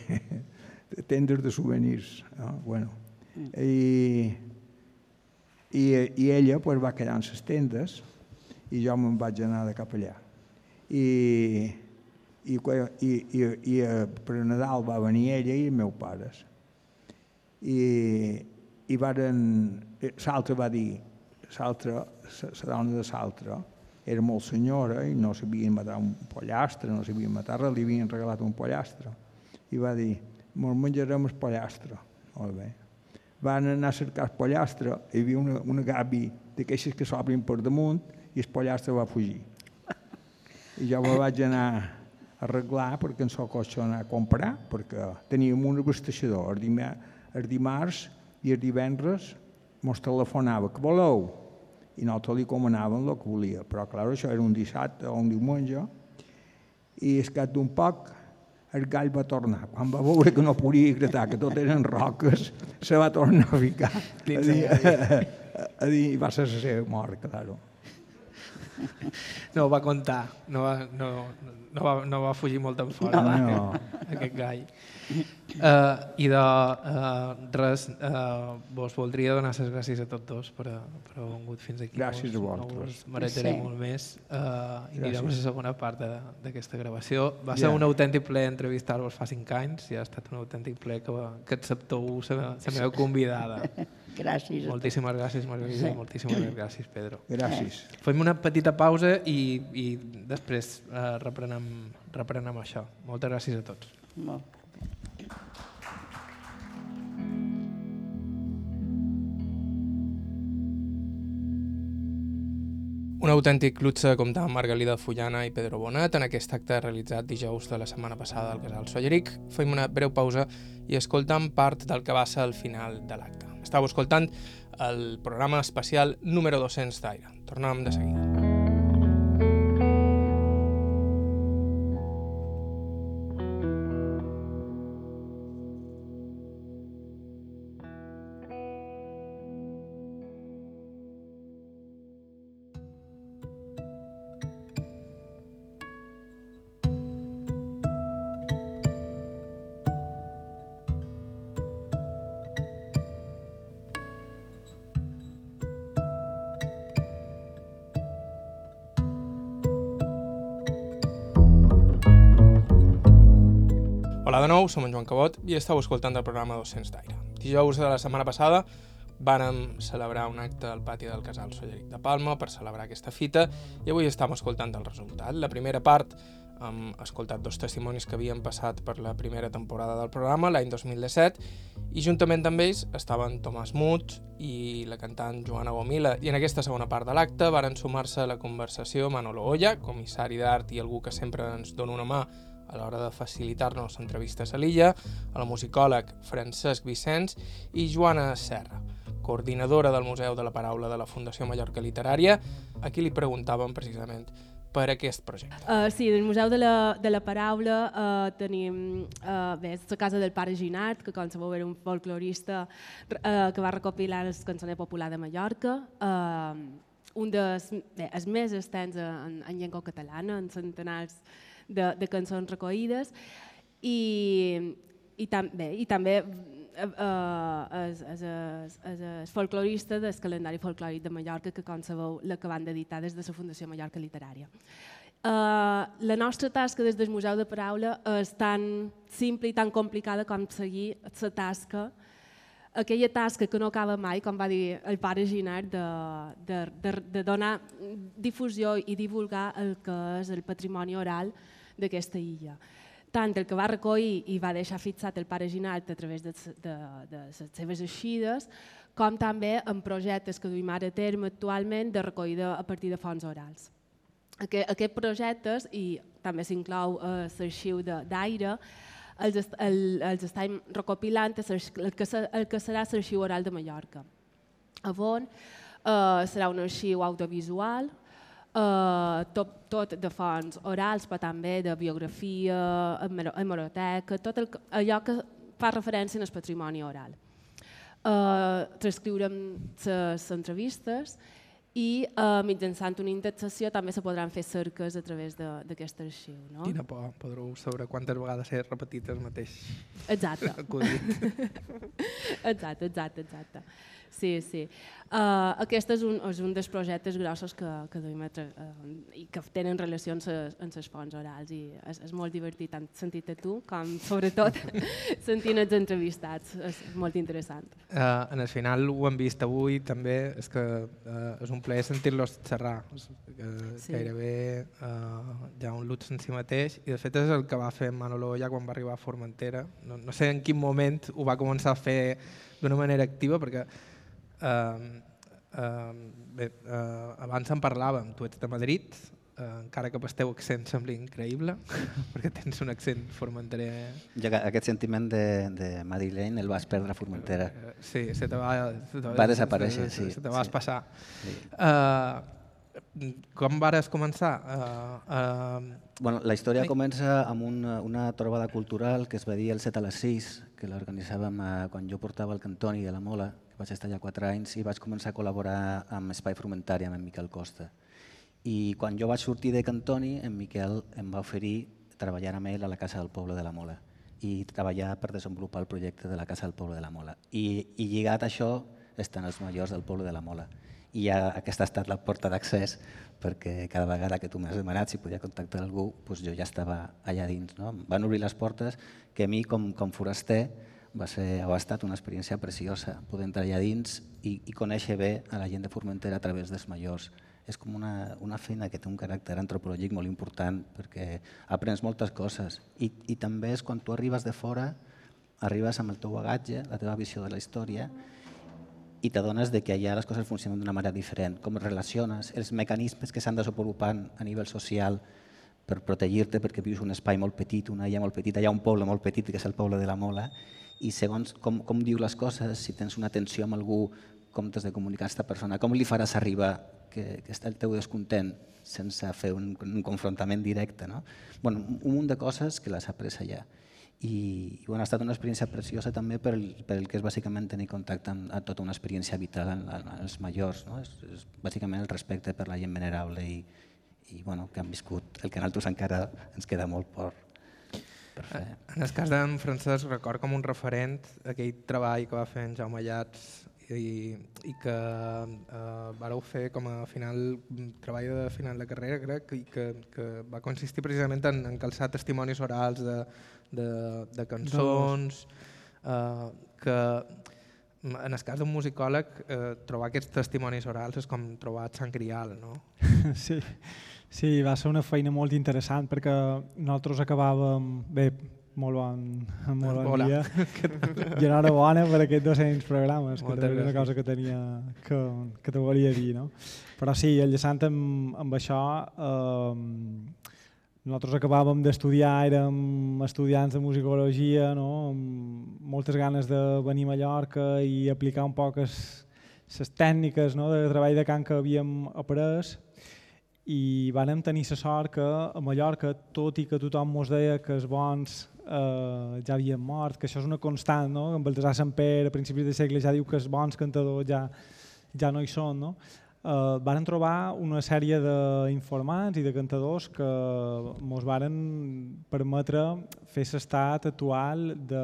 tendes de souvenirs. No? Bueno, i, i, i ella pues, va quedar en les tendes i jo me'n vaig anar de cap allà. I, i, i, i, i eh, per Nadal va venir ella i els meus pares. I, i varen, l'altre va dir, l'altra, la dona de l'altre, era molt senyora i no sabien matar un pollastre, no sabien matar res, li havien regalat un pollastre. I va dir, mos menjarem el pollastre. Molt bé. Van anar a cercar el pollastre, hi havia una, una gavi d'aquestes que s'obrin per damunt i el pollastre va fugir. I jo me vaig anar a arreglar perquè en el cotxe anar a comprar, perquè teníem un abasteixador. El, dimar, el dimarts i el divendres mos telefonava, que voleu? I nosaltres li comanàvem el que volia. Però, clar, això era un dissabte o un diumenge, i cap d'un poc el gall va tornar. Quan va veure que no podia gratar, que tot eren roques, se va tornar a ficar. A dir, a, a dir, va ser la seva mort, claro. No va contar, no va, no, no va, no va fugir molt en fora, No. aquest gall. Uh, I de uh, res, uh, vos voldria donar les gràcies a tots dos per, a- per haver vingut fins aquí. Gràcies a No vosaltres. us marejaré Sí. molt més uh, i anirem a Gràcies. la segona part d'aquesta gravació. Va ser Ja. un autèntic ple entrevistar-vos fa cinc anys i ha estat un autèntic ple que, que accepteu la, la meva convidada. Gràcies. Moltíssimes gràcies, Margarida, Sí. moltíssimes gràcies, Pedro. Gràcies. Fem una petita pausa i, i després eh, reprenem, reprenem això. Moltes gràcies a tots. Molt. Un autèntic luxe comptar amb Margalida Fullana i Pedro Bonet en aquest acte realitzat dijous de la setmana passada al Casal Solleric. Fem una breu pausa i escoltam part del que va ser el final de l'acte. Estau escoltant el programa especial número 200 d'Aire. Tornem de seguida. Nou, som en Joan Cabot i estàu escoltant el programa 200 d'aire. Dijous de la setmana passada vàrem celebrar un acte al pati del casal Solleric de Palma per celebrar aquesta fita i avui estem escoltant el resultat. La primera part hem escoltat dos testimonis que havien passat per la primera temporada del programa, l'any 2017, i juntament amb ells estaven Tomàs Muig i la cantant Joana Gomila. I en aquesta segona part de l'acte varen sumar-se a la conversació Manolo Olla, comissari d'art i algú que sempre ens dona una mà a l'hora de facilitar-nos entrevistes a l'illa, la musicòleg Francesc Vicenç i Joana Serra, coordinadora del Museu de la Paraula de la Fundació Mallorca Literària, a qui li preguntàvem precisament per aquest projecte. Uh, sí, del Museu de la, de la Paraula uh, tenim uh, bé, la casa del pare Ginart, que com sabeu era un folclorista uh, que va recopilar el cançoner popular de Mallorca, uh, un dels bé, els més extens en, en llengua catalana, en centenars de, de cançons recollides, i, i, tam, bé, i també uh, és, és, és, folclorista del calendari folclòric de Mallorca, que com sabeu l'acaban d'editar des de la Fundació Mallorca Literària. Uh, la nostra tasca des del Museu de Paraula és tan simple i tan complicada com seguir la tasca aquella tasca que no acaba mai, com va dir el pare Ginard, de, de, de, de donar difusió i divulgar el que és el patrimoni oral d'aquesta illa tant el que va recollir i va deixar fixat el pare Ginalt a través de, de, de les seves eixides, com també en projectes que duim ara a terme actualment de recollida a partir de fonts orals. Aquest, aquests projectes, i també s'inclou eh, l'arxiu d'aire, els, est, el, els estem recopilant el que, el que serà l'arxiu oral de Mallorca. On eh, serà un arxiu audiovisual, eh, tot, tot de fonts orals, però també de biografia, hemeroteca, tot el, allò que fa referència al patrimoni oral. Eh, transcriurem les entrevistes i uh, mitjançant una indexació també se podran fer cerques a través d'aquest arxiu. No? Quina por, podreu saber quantes vegades s'ha repetit el mateix exacte. exacte, exacte, exacte. Sí, sí. Uh, aquest és un, és un dels projectes grossos que, que duim a uh, i que tenen relació amb les fonts orals i és, és molt divertit tant sentit a tu com sobretot sentint els entrevistats, és molt interessant. Uh, en el final ho hem vist avui també, és que uh, és un plaer sentir-los xerrar, és, uh, sí. gairebé uh, hi ha un luxe en si mateix i de fet és el que va fer Manolo ja quan va arribar a Formentera, no, no sé en quin moment ho va començar a fer d'una manera activa perquè Uh, uh, bé, uh, abans en parlàvem, tu ets de Madrid, uh, encara que el teu accent sembli increïble, perquè tens un accent formenterer... Ja aquest sentiment de, de madrileny el vas perdre a Formentera. Uh, sí, se te va... Se te va, va desaparèixer, se, sí. Se te vas sí. passar. Sí. Uh, com vares començar? Uh, uh... Bueno, la història Ai. comença amb una, una trobada cultural que es va dir el 7 a les 6, que l'organitzàvem quan jo portava el Cantoni de la Mola, vaig estar allà quatre anys i vaig començar a col·laborar amb Espai Frumentari, amb en Miquel Costa. I quan jo vaig sortir de Cantoni, en Miquel em va oferir treballar amb ell a la Casa del Poble de la Mola i treballar per desenvolupar el projecte de la Casa del Poble de la Mola. I, i lligat a això estan els majors del Poble de la Mola. I ja aquesta ha estat la porta d'accés perquè cada vegada que tu m'has demanat si podia contactar algú, doncs jo ja estava allà dins. No? Van obrir les portes que a mi, com, com foraster, va ser, ha estat una experiència preciosa poder entrar allà dins i, i conèixer bé a la gent de Formentera a través dels majors. És com una, una feina que té un caràcter antropològic molt important perquè aprens moltes coses. I, i també és quan tu arribes de fora, arribes amb el teu bagatge, la teva visió de la història i t'adones de que allà les coses funcionen d'una manera diferent, com relaciones, els mecanismes que s'han desenvolupant a nivell social per protegir-te perquè vius un espai molt petit, una illa molt petita, hi ha un poble molt petit que és el poble de la Mola i segons com, com diu les coses, si tens una tensió amb algú, com t'has de comunicar a aquesta persona, com li faràs arribar que, que està el teu descontent sense fer un, un confrontament directe. No? Bueno, un munt de coses que les has après allà. I, i bueno, ha estat una experiència preciosa també per el, per el que és bàsicament tenir contacte amb, amb tota una experiència vital en, en els majors. No? És, és bàsicament el respecte per la gent venerable i, i bueno, que han viscut el que a nosaltres encara ens queda molt por. En el cas d'en Francesc record com un referent aquell treball que va fer en Jaume Llats i, i que eh, vareu fer com a final, treball de final de carrera, crec, i que, que va consistir precisament en, en calçar testimonis orals de, de, de cançons, eh, que en el cas d'un musicòleg eh, trobar aquests testimonis orals és com trobar Sant Grial, no? Sí, sí, va ser una feina molt interessant perquè nosaltres acabàvem, bé, molt bon, molt bon Hola. dia i enhorabona per aquests 200 programes, que també és una cosa que tenia que, que te volia dir, no? Però sí, enllaçant amb, amb això, eh, nosaltres acabàvem d'estudiar, érem estudiants de musicologia, no? amb moltes ganes de venir a Mallorca i aplicar un poc les tècniques no? de treball de cant que havíem après i vàrem tenir la sort que a Mallorca, tot i que tothom mos deia que els bons eh, ja havien mort, que això és una constant, no? en Baltasar Samper a principis del segle ja diu que els bons cantadors ja, ja no hi són, no? Eh, varen trobar una sèrie d'informants i de cantadors que ens varen permetre fer l'estat actual de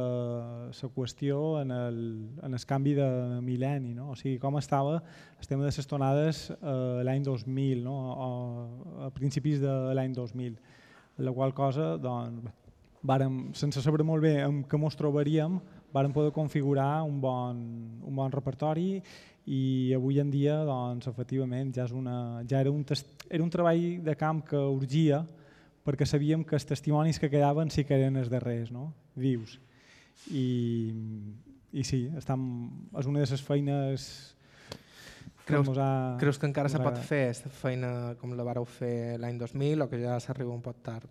la qüestió en el, en el canvi de mil·lenni, no? o sigui, com estava el tema de les tonades eh, l'any 2000, no? o a principis de l'any 2000, la qual cosa, doncs, vàrem, sense saber molt bé amb què ens trobaríem, vàrem poder configurar un bon, un bon repertori i avui en dia doncs, efectivament ja, és una, ja era, un test, era un treball de camp que urgia perquè sabíem que els testimonis que quedaven sí que eren els darrers, no? vius. I, i sí, estam, és una de les feines Creus- ha... Creus que encara se pot fer aquesta feina com la vareu fer l'any 2000 o que ja s'arriba un poc tard?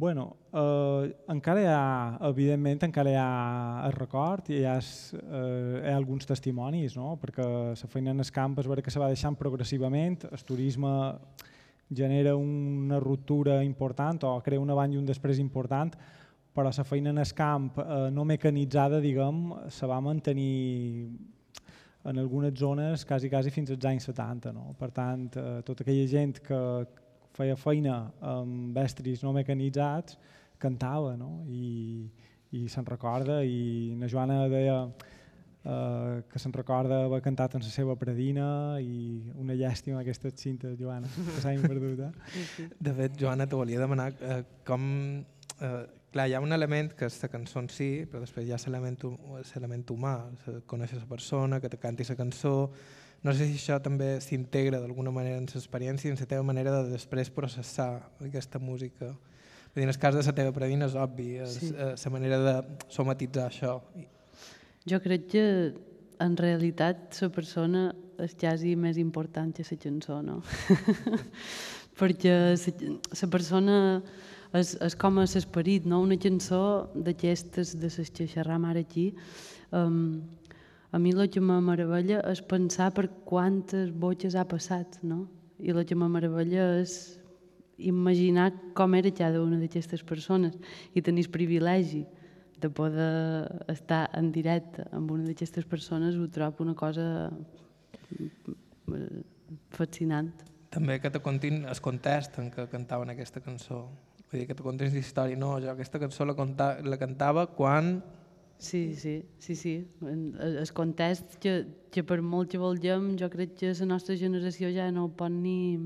Bueno, eh, encara hi ha, evidentment, encara hi ha el record i hi ha, eh, hi ha alguns testimonis, no? perquè la feina en el camp es veure que se va deixant progressivament, el turisme genera una ruptura important o crea un abans i un després important, però la feina en el camp eh, no mecanitzada, diguem, se va mantenir en algunes zones quasi, quasi fins als anys 70. No? Per tant, eh, tota aquella gent que feia feina amb estris no mecanitzats cantava no? i, i se'n recorda i na Joana deia eh, que se'n recorda haver cantat en la seva predina i una llàstima aquestes cintes, Joana, que s'han perdut. Eh? De fet, Joana, te volia demanar eh, com... Eh, clar, hi ha un element que és la cançó en si, però després hi ha l'element hu- l'element humà, conèixer la persona, que te canti la cançó... No sé si això també s'integra d'alguna manera en l'experiència i en la teva manera de després processar aquesta música. Vull dir, en el cas de la teva predina és obvi, és Sí. eh, la manera de somatitzar això. Jo crec que en realitat la persona és quasi més important que la cançó, no? Perquè la persona és, és com és l'esperit, no? Una cançó d'aquestes, de les que xerram ara aquí, um, a mi el que me meravella és pensar per quantes botxes ha passat, no? I el que me meravella és imaginar com era cada una d'aquestes persones i tenir el privilegi de poder estar en directe amb una d'aquestes persones ho trobo una cosa eh, fascinant. També que te contin el context en què cantaven aquesta cançó. Vull dir, que te contin història. No, jo aquesta cançó la, conta, la cantava quan... Sí, sí, sí, sí. El el context que, que per molt que vulguem, jo crec que la nostra generació ja no ho pot ni,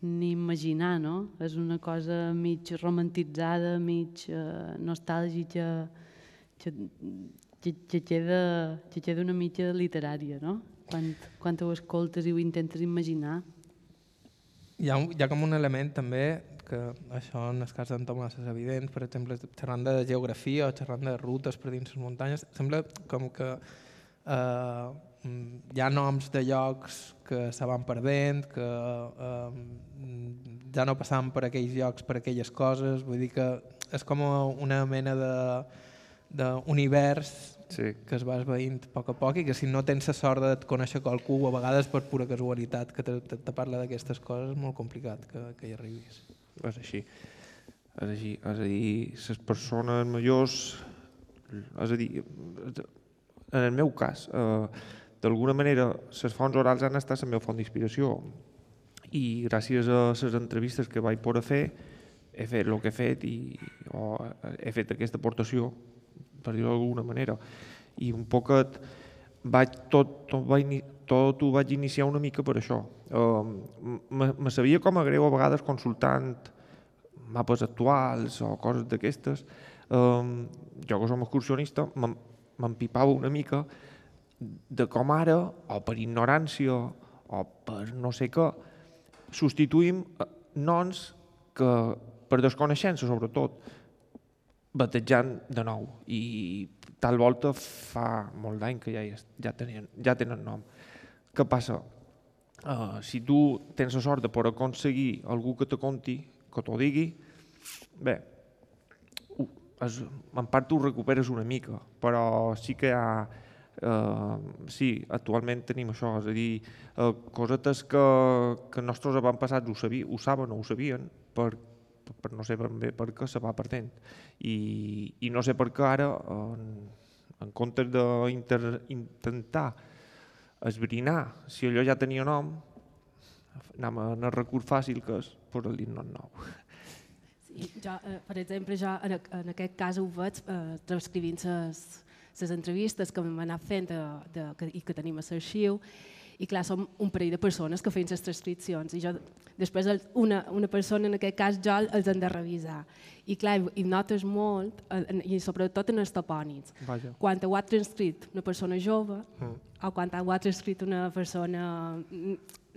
ni imaginar, no? És una cosa mig romantitzada, mig eh, nostàlgica, que, que, que, queda, que queda una mica literària, no? Quan, quan ho escoltes i ho intentes imaginar. Hi ha, hi ha com un element també que això en el cas d'en Tomàs és evident, per exemple, xerrant de geografia o xerrant de rutes per dins les muntanyes, sembla com que eh, hi ha noms de llocs que se van perdent, que eh, ja no passaven per aquells llocs, per aquelles coses, vull dir que és com una mena de d'univers Sí. que es va esveint a poc a poc i que si no tens la sort de conèixer qualcú a vegades per pura casualitat que te, te, te parla d'aquestes coses és molt complicat que, que hi arribis. És així. És així. És a dir, les persones majors... És a dir, en el meu cas, eh, d'alguna manera, les fonts orals han estat la meva font d'inspiració i gràcies a les entrevistes que vaig poder fer he fet el que he fet i o he fet aquesta aportació per dir-ho d'alguna manera i un poquet vaig, tot, tot, va ini, tot ho vaig iniciar una mica per això. Uh, me, sabia com a greu a vegades consultant mapes actuals o coses d'aquestes. Uh, jo que som excursionista m'empipava una mica de com ara, o per ignorància, o per no sé què, substituïm eh, noms que, per desconeixença sobretot, batejant de nou. I tal volta fa molt d'any que ja, ja, tenien, ja tenen nom. Què passa? Uh, si tu tens la sort de poder aconseguir algú que te conti, que t'ho digui, bé, es, en part ho recuperes una mica, però sí que hi ha... Uh, sí, actualment tenim això, és a dir, uh, cosetes que, que nostres avantpassats ho, sabia, ho saben o ho sabien per, per no sé ben bé per què se va perdent. I, i no sé per què ara, en, en comptes d'intentar esbrinar si allò ja tenia nom, anem a el recurs fàcil que és posar-li nom nou. Sí, jo, eh, per exemple, jo en, en aquest cas ho veig eh, transcrivint les entrevistes que m'han anat fent de, de, que, i que tenim a l'arxiu i clar, som un parell de persones que feien les transcripcions i jo, després una, una persona, en aquest cas jo, els han de revisar. I clar, i notes molt, i sobretot en els topònims. Vaja. Quan ho ha transcrit una persona jove mm. o quan ho ha transcrit una persona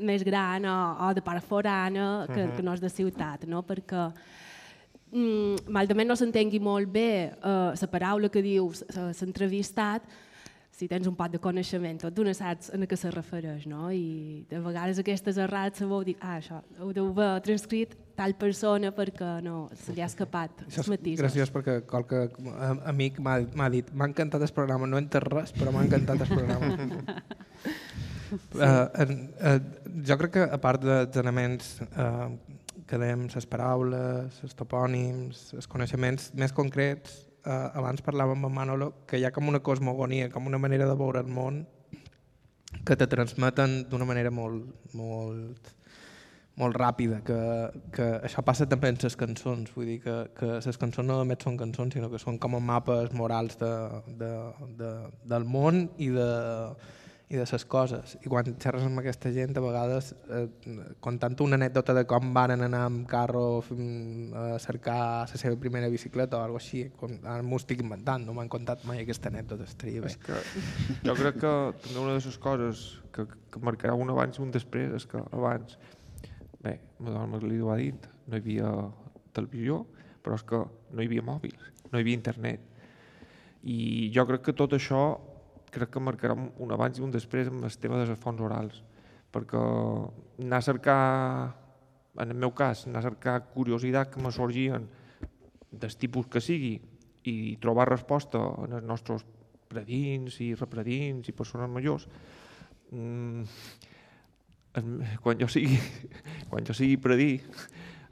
més gran o, o de part forana que, mm -hmm. que no és de ciutat, no? perquè mm, malament no s'entengui molt bé eh, la paraula que diu l'entrevistat, si tens un pot de coneixement, tot d'una saps a què se refereix, no? I de vegades aquestes errats se veu dir, ah, això, ho deu haver transcrit tal persona perquè no, se li ha escapat els matisos. Gràcies perquè qualque amic m'ha dit, m'ha encantat el programa, no entes res, però m'ha encantat el programa. sí. uh, uh, jo crec que a part dels elements uh, que dèiem, les paraules, els topònims, els coneixements més concrets, eh, abans parlàvem amb Manolo, que hi ha com una cosmogonia, com una manera de veure el món que te transmeten d'una manera molt, molt, molt ràpida, que, que això passa també en les cançons, vull dir que, que les cançons no només són cançons, sinó que són com mapes morals de, de, de, del món i de, i de les coses. I quan xerres amb aquesta gent, a vegades, eh, contant una anècdota de com van anar amb carro a cercar la seva primera bicicleta o alguna així, com, ara m'ho estic inventant, no m'han contat mai aquesta anècdota, estaria bé. És que, jo crec que també una de les coses que, que marcarà un abans i un després és que abans, bé, ma dona li ho ha dit, no hi havia televisió, però és que no hi havia mòbils, no hi havia internet. I jo crec que tot això crec que marcarà un abans i un després amb el tema de les fonts orals, perquè anar a cercar, en el meu cas, anar a cercar curiositat que me sorgien del tipus que sigui i trobar resposta en els nostres predins i repredins i persones majors, mm, quan jo sigui, quan jo sigui predí,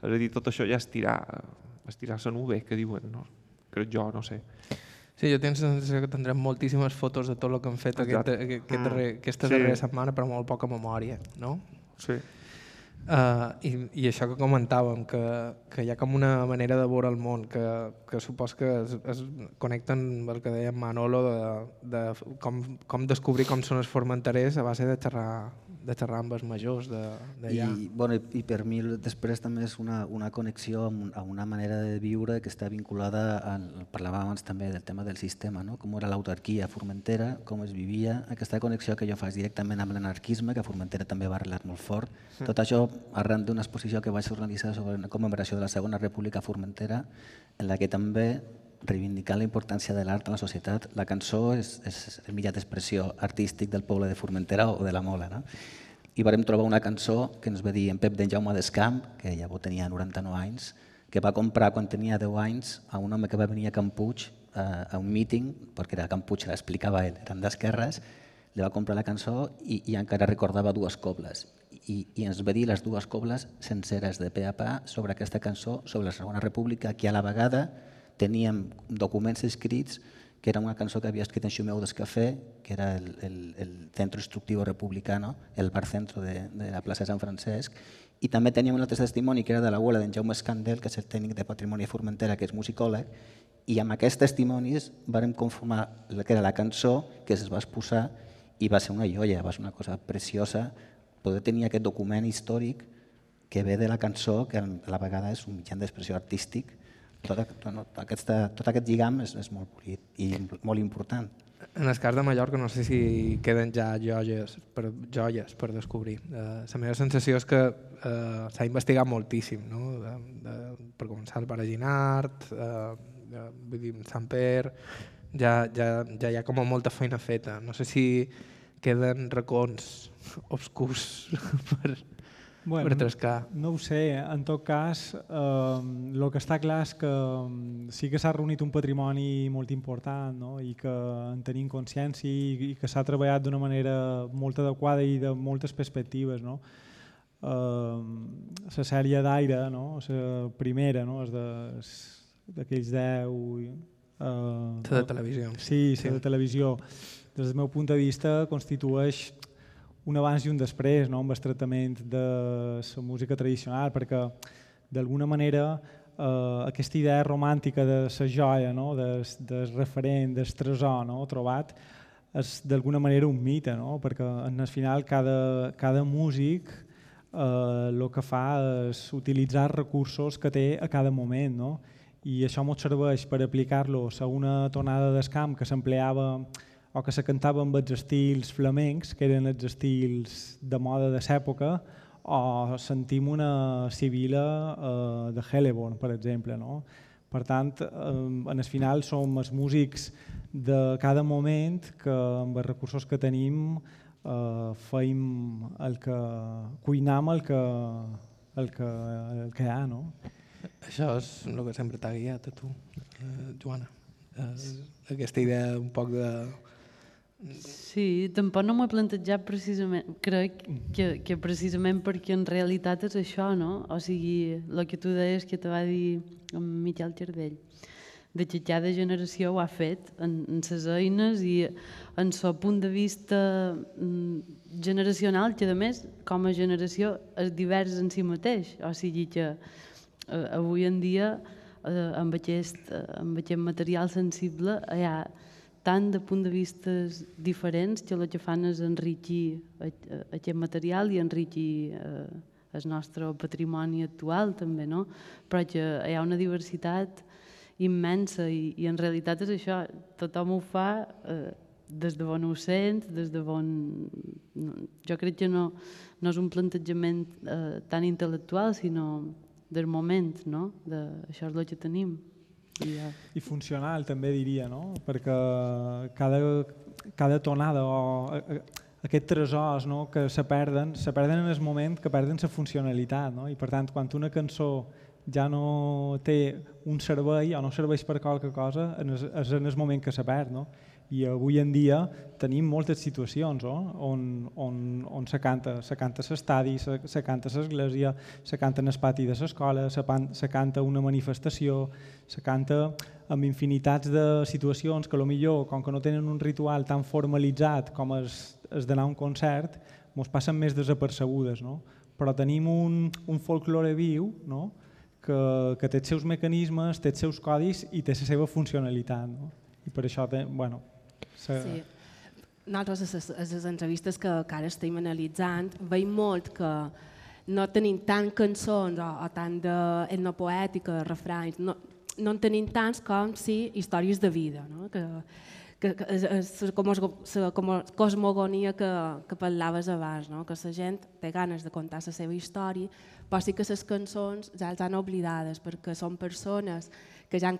és a dir, tot això ja estirar, estirar la nube, que diuen, no? crec jo, no sé. Sí, jo tinc la sensació que tindrem moltíssimes fotos de tot el que hem fet aquest, aquest, aquest mm. darrer, aquesta sí. darrera setmana, però molt poca memòria, no? Sí. Uh, i, I això que comentàvem, que, que hi ha com una manera de veure el món, que, que supos que es, es connecten amb el que deia Manolo de, de com, com descobrir com són els formenterers a base de xerrar de xerrar amb els majors d'allà. I, bueno, I per mi després també és una, una connexió amb, amb una manera de viure que està vinculada, al, parlàvem abans també del tema del sistema, no? com era l'autarquia a Formentera, com es vivia, aquesta connexió que jo faig directament amb l'anarquisme, que a Formentera també va arrelar molt fort. Sí. Tot això arran d'una exposició que vaig organitzar sobre una commemoració de la Segona República a Formentera, en la que també reivindicant la importància de l'art en la societat, la cançó és, és el mitjà d'expressió artístic del poble de Formentera o de la Mola. No? I varem trobar una cançó que ens va dir en Pep d'en Jaume d'Escamp, que ja tenia 99 anys, que va comprar quan tenia 10 anys a un home que va venir a Campuig a, a un míting, perquè era Campuig, l'explicava ell, eren d'esquerres, li va comprar la cançó i, i encara recordava dues cobles. I, I ens va dir les dues cobles senceres de pe a pa sobre aquesta cançó, sobre la Segona República, que a la vegada teníem documents escrits que era una cançó que havia escrit en Xumeu d'Escafé, que era el, el, el Centro Instructivo Republicano, el bar centro de, de la plaça de Sant Francesc, i també teníem un altre testimoni que era de l'abuela d'en Jaume Escandel, que és el tècnic de Patrimoni de Formentera, que és musicòleg, i amb aquests testimonis vàrem conformar el que era la cançó que es va exposar i va ser una joia, va ser una cosa preciosa poder tenir aquest document històric que ve de la cançó, que a la vegada és un mitjà d'expressió artístic. Tot, tot, aquesta, tot aquest lligam és, és molt polit i molt important. En el cas de Mallorca no sé si queden ja joies per, joies per descobrir. Uh, la meva sensació és que uh, s'ha investigat moltíssim, no? de, de, per començar el Baraginart, uh, de, vull dir, Sant Per, ja, ja, ja hi ha com molta feina feta. No sé si queden racons obscurs per, bueno, per trascar. No ho sé, en tot cas, eh, el que està clar és que mm, sí que s'ha reunit un patrimoni molt important no? i que en tenim consciència i, i que s'ha treballat d'una manera molt adequada i de moltes perspectives. No? Eh, la sèrie d'aire, no? la primera, no? d'aquells 10... Eh, de televisió. Sí, la sí. de televisió. Des del meu punt de vista constitueix un abans i un després no? amb el tractament de la música tradicional, perquè d'alguna manera eh, aquesta idea romàntica de la joia, no? del, del referent, del tresor no? trobat, és d'alguna manera un mite, no? perquè en el final cada, cada músic el eh, que fa és utilitzar recursos que té a cada moment no? i això ens serveix per aplicar-los a una tonada d'escamp que s'empleava o que se cantava amb els estils flamencs, que eren els estils de moda de l'època, o sentim una civila eh, de Helleborn, per exemple. No? Per tant, eh, en el final som els músics de cada moment que amb els recursos que tenim eh, feim el que cuinam el que, el que, el que hi ha. No? Això és el que sempre t'ha guiat a tu, eh, Joana. Eh, aquesta idea un poc de Sí, tampoc no m'ho he plantejat precisament, crec que, que precisament perquè en realitat és això, no? O sigui, el que tu deies que te va dir en Miquel Tardell, de que cada generació ho ha fet en, en ses eines i en el punt de vista mm, generacional, que a més, com a generació, és divers en si mateix. O sigui que eh, avui en dia, eh, amb, aquest, eh, amb aquest material sensible, hi ha tant de punts de vista diferents que el que fan és enriquir aquest material i enriquir eh, el nostre patrimoni actual també, no? però que hi ha una diversitat immensa i, i en realitat és això, tothom ho fa eh, des de bon sent, des de bon... Jo crec que no, no és un plantejament eh, tan intel·lectual, sinó del moment, no? De, això és el que tenim. Ja. I funcional també diria, no? perquè cada, cada tonada o aquests tresors no? que se perden, se perden en el moment que perden la funcionalitat no? i per tant quan una cançó ja no té un servei o no serveix per qualque cosa és en el moment que se perd no? I avui en dia tenim moltes situacions oh? on, on, on se canta se canta l'estadi, se, se canta l'església, se canta en el pati de l'escola, se, se canta una manifestació, se canta amb infinitats de situacions que millor com que no tenen un ritual tan formalitzat com és, és d'anar a un concert, ens passen més desapercebudes. No? Però tenim un, un folklore viu no? que, que té els seus mecanismes, té els seus codis i té la seva funcionalitat. No? I per això, bueno, Sí. sí. Nosaltres, a les entrevistes que, que ara estem analitzant, veiem molt que no tenim tant cançons o, o tant d'etnopoètica, refranys, no, no en tenim tants com sí històries de vida, no? que, que, que és la cosmogonia que, que parlaves abans, no? que la gent té ganes de contar la seva història, però sí que les cançons ja els han oblidades perquè són persones que ja han,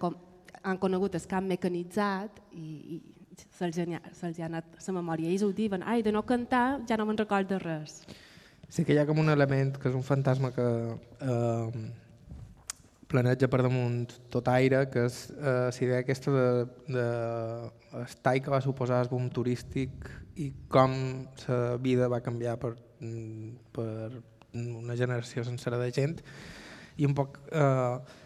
han conegut el camp mecanitzat i, i se'ls ha, se ha anat la memòria. Ells ho diuen, ai, de no cantar ja no me'n recordo res. Sí que hi ha com un element que és un fantasma que eh, planeja per damunt tot aire, que és eh, la idea aquesta de, de estai que va suposar el boom turístic i com la vida va canviar per, per una generació sencera de gent i un poc eh,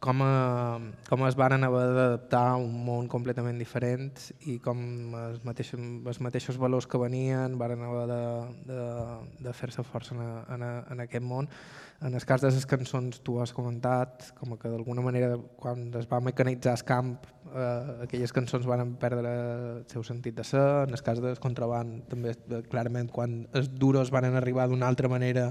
com, a, com es van haver d'adaptar a un món completament diferent i com els mateixos, els mateixos valors que venien van haver de, de, de fer-se força en, en, en aquest món. En el cas de les cançons tu has comentat, com que d'alguna manera quan es va mecanitzar el camp eh, aquelles cançons van perdre el seu sentit de ser, en el cas del contraband també clarament quan els duros van arribar d'una altra manera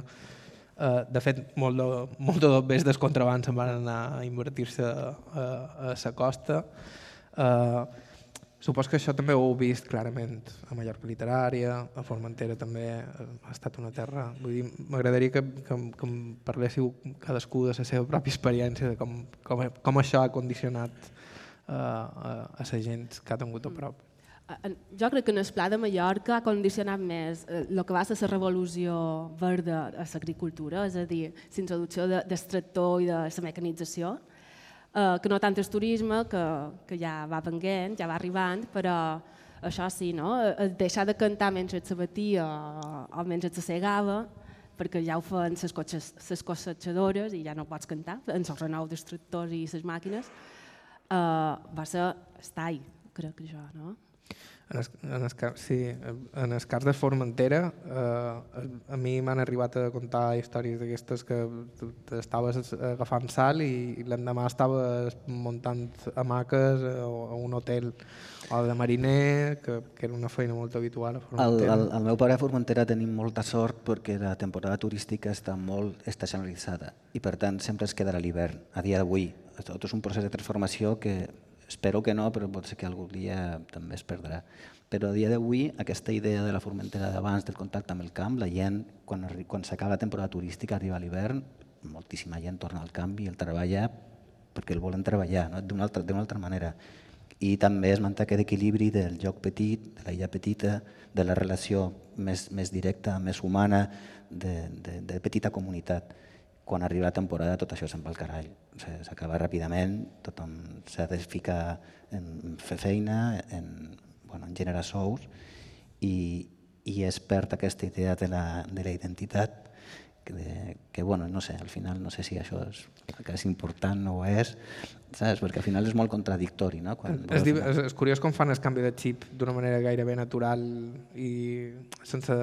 Eh, de fet, molt de, molt de bes del contraband se'n van anar a invertir-se a, a, la costa. Eh, supos que això també ho heu vist clarament a Mallorca Literària, a Formentera també ha estat una terra... Vull dir, m'agradaria que, que, que em parléssiu cadascú de la seva pròpia experiència, de com, com, com això ha condicionat uh, a, a la gent que ha tingut a prop jo crec que en el Pla de Mallorca ha condicionat més el que va ser la revolució verda a l'agricultura, és a dir, l'introducció del tractor i de la mecanització, eh, que no tant el turisme, que, que ja va venguent, ja va arribant, però això sí, no? deixar de cantar mentre se batia o, mentre se segava, perquè ja ho fan les, cotxes, les cossatxadores i ja no pots cantar, en el renou dels tractors i les màquines, eh, va ser estall, crec que jo, no? En el, en el, sí, en el cas de Formentera, eh, a mi m'han arribat a contar històries d'aquestes que estaves agafant sal i, i l'endemà estaves muntant hamaques a, a un hotel o de mariner, que, que era una feina molt habitual a Formentera. El, el, el meu pare a Formentera tenim molta sort perquè la temporada turística està molt estacionalitzada i per tant sempre es quedarà l'hivern. A dia d'avui, tot és un procés de transformació que Espero que no, però pot ser que algun dia també es perdrà. Però a dia d'avui, aquesta idea de la Formentera d'abans, del contacte amb el camp, la gent, quan, quan s'acaba la temporada turística, arriba l'hivern, moltíssima gent torna al camp i el treballa perquè el volen treballar no? d'una altra, altra manera. I també es manté aquest equilibri del joc petit, de la illa petita, de la relació més, més directa, més humana, de, de, de petita comunitat quan arriba la temporada tot això se'n va al carall. S'acaba ràpidament, tothom s'ha de ficar en fer feina, en, bueno, en generar sous i, i es perd aquesta idea de la, de la identitat que, de, que bueno, no sé, al final no sé si això és, que és important o és, saps? perquè al final és molt contradictori. No? Quan és, és, és curiós com fan el canvi de xip d'una manera gairebé natural i sense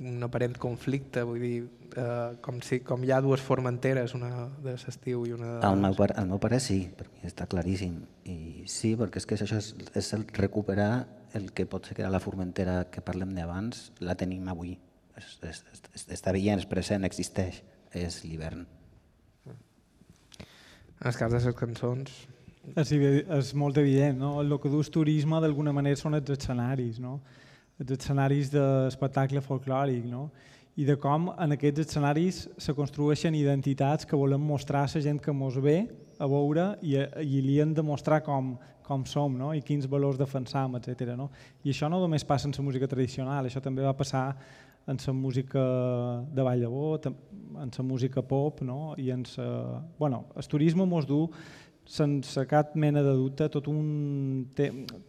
un aparent conflicte, vull dir, eh, com, si, com hi ha dues formenteres, una de l'estiu i una de... El meu, pare, el meu pare sí, per mi està claríssim. I sí, perquè és que això és, és el recuperar el que pot ser que era la formentera que parlem d'abans, la tenim avui. És, és, és, està veient, és present, existeix, és l'hivern. En el cas de les cançons... És, és molt evident, no? El que dus turisme d'alguna manera són els escenaris, no? Els escenaris d'espectacle folclòric, no? i de com en aquests escenaris se construeixen identitats que volem mostrar a la gent que mos ve a veure i, i li hem de mostrar com, com som no? i quins valors defensam, etc. No? I això no només passa en la música tradicional, això també va passar en la música de Vall de Bot, en la música pop, no? i en sa... bueno, el turisme mos du sense cap mena de dubte tot un,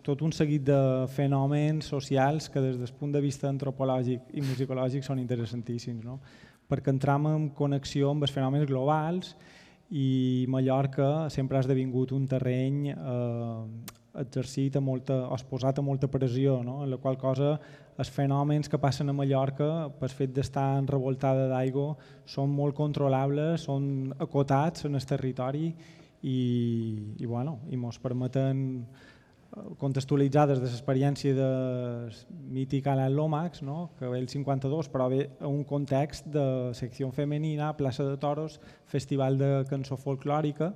tot un seguit de fenòmens socials que des del punt de vista antropològic i musicològic són interessantíssims, no? perquè entram en connexió amb els fenòmens globals i Mallorca sempre ha esdevingut un terreny eh, exercit a molta, exposat a molta pressió, no? en la qual cosa els fenòmens que passen a Mallorca per fet d'estar enrevoltada d'aigua són molt controlables, són acotats en el territori i, i, bueno, i mos permeten eh, contextualitzar des de l'experiència de mític Alan Lomax, no? que ve el 52, però ve a un context de secció femenina, plaça de toros, festival de cançó folclòrica,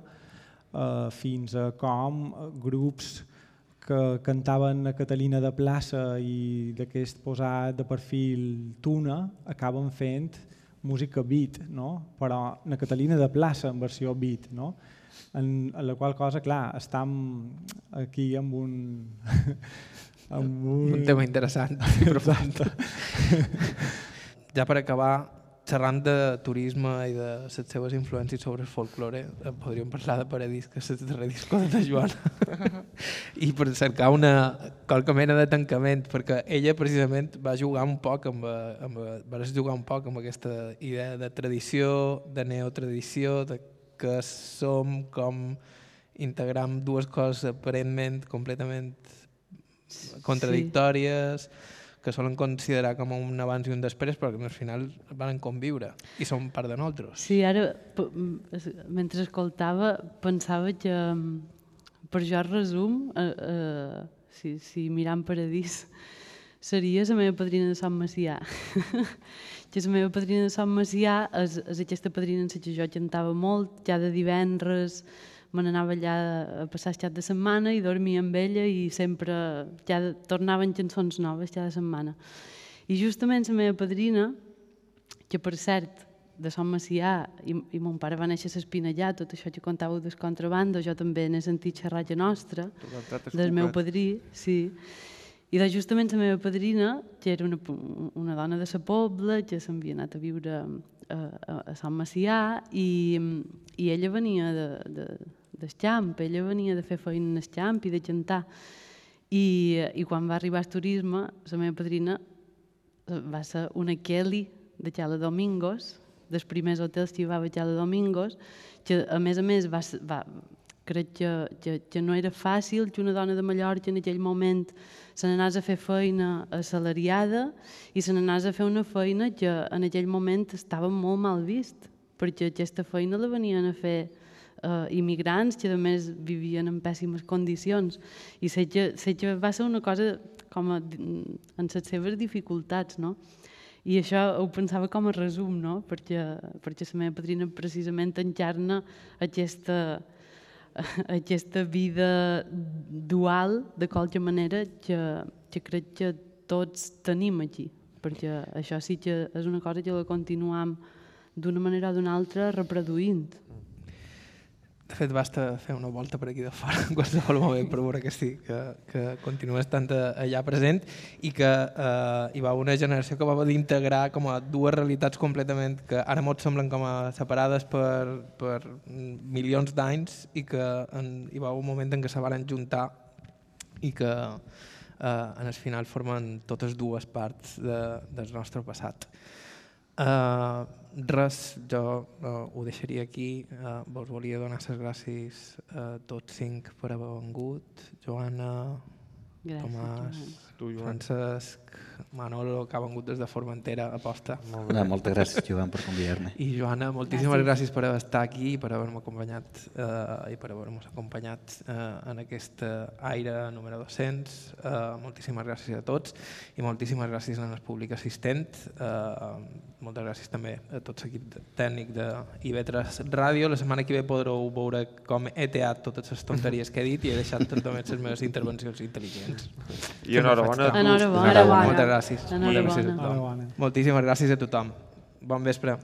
eh, fins a com grups que cantaven a Catalina de plaça i d'aquest posat de perfil tuna acaben fent música beat, no? però na Catalina de plaça en versió beat. No? En, en la qual cosa, clar, estem aquí amb un... amb un... un tema interessant profund. ja per acabar, xerrant de turisme i de les seves influències sobre el folklore, eh, podríem parlar de Paradís, que és el darrer disco de Joana, i per cercar una qualque mena de tancament, perquè ella precisament va jugar un poc amb, amb, va jugar un poc amb aquesta idea de tradició, de neotradició, de que som com integram dues coses aparentment completament contradictòries, sí. que solen considerar com un abans i un després, però que al final van conviure i són part de nosaltres. Sí, ara, mentre escoltava, pensava que per jo resum, eh, eh, si, si mirant Paradís, seria la meva padrina de Sant Macià. que la meva padrina de Sant Macià és, és aquesta padrina en la que jo cantava molt, ja de divendres, me n'anava allà a passar el xat de setmana i dormia amb ella i sempre ja tornaven cançons noves cada setmana. I justament la meva padrina, que per cert, de Sant Macià, i, i mon pare va néixer a Espinellà, tot això que contàveu del contrabando, jo també n'he sentit xerrar a nostra, del meu padrí, sí, i de justament la meva padrina, que era una, una dona de la Pobla, que s'havia anat a viure a, a, a Sant Macià, i, i ella venia de, de, d'escamp, ella venia de fer feina en escamp i de cantar. I, I quan va arribar al turisme, la meva padrina eh, va ser una Kelly de Chala Domingos, dels primers hotels que hi va a Chala Domingos, que a més a més va, va, crec que, que, que no era fàcil que una dona de Mallorca en aquell moment se n'anés a fer feina assalariada i se n'anés a fer una feina que en aquell moment estava molt mal vist, perquè aquesta feina la venien a fer eh, immigrants que a més vivien en pèssimes condicions i sé que, sé que va ser una cosa com a, en les seves dificultats, no? I això ho pensava com a resum, no? perquè, perquè la meva padrina precisament encarna aquesta, aquesta vida dual, de qualque manera, que, que crec que tots tenim aquí, perquè això sí que és una cosa que la continuam d'una manera o d'una altra reproduint. De fet, basta fer una volta per aquí de fora en qualsevol moment per veure que sí, que, que continua estant allà present i que eh, hi va una generació que va d'integrar com a dues realitats completament que ara molt semblen com a separades per, per milions d'anys i que en, hi va un moment en què se van juntar i que eh, en el final formen totes dues parts de, del nostre passat. Uh, res, jo uh, ho deixaria aquí. Uh, vos volia donar les gràcies a tots cinc per haver vengut. Joana, Gràcies, Tomàs, Joan. Francesc, Manolo, que ha vengut des de Formentera a posta. Molt bé. moltes gràcies, Joan, per convidar-me. I Joana, moltíssimes gràcies. gràcies per estar aquí i per haver-me acompanyat eh, i per haver-nos acompanyat eh, en aquest aire número 200. Eh, moltíssimes gràcies a tots i moltíssimes gràcies al públic assistent. Eh, moltes gràcies també a tot l'equip tècnic de IB3 Ràdio. La setmana que ve podreu veure com he teat totes les tonteries que he dit i he deixat també les meves intervencions intel·ligents. I enhorabona a Enhorabona. Moltes gràcies. Moltes gràcies a tothom. Moltíssimes gràcies a tothom. Bon vespre.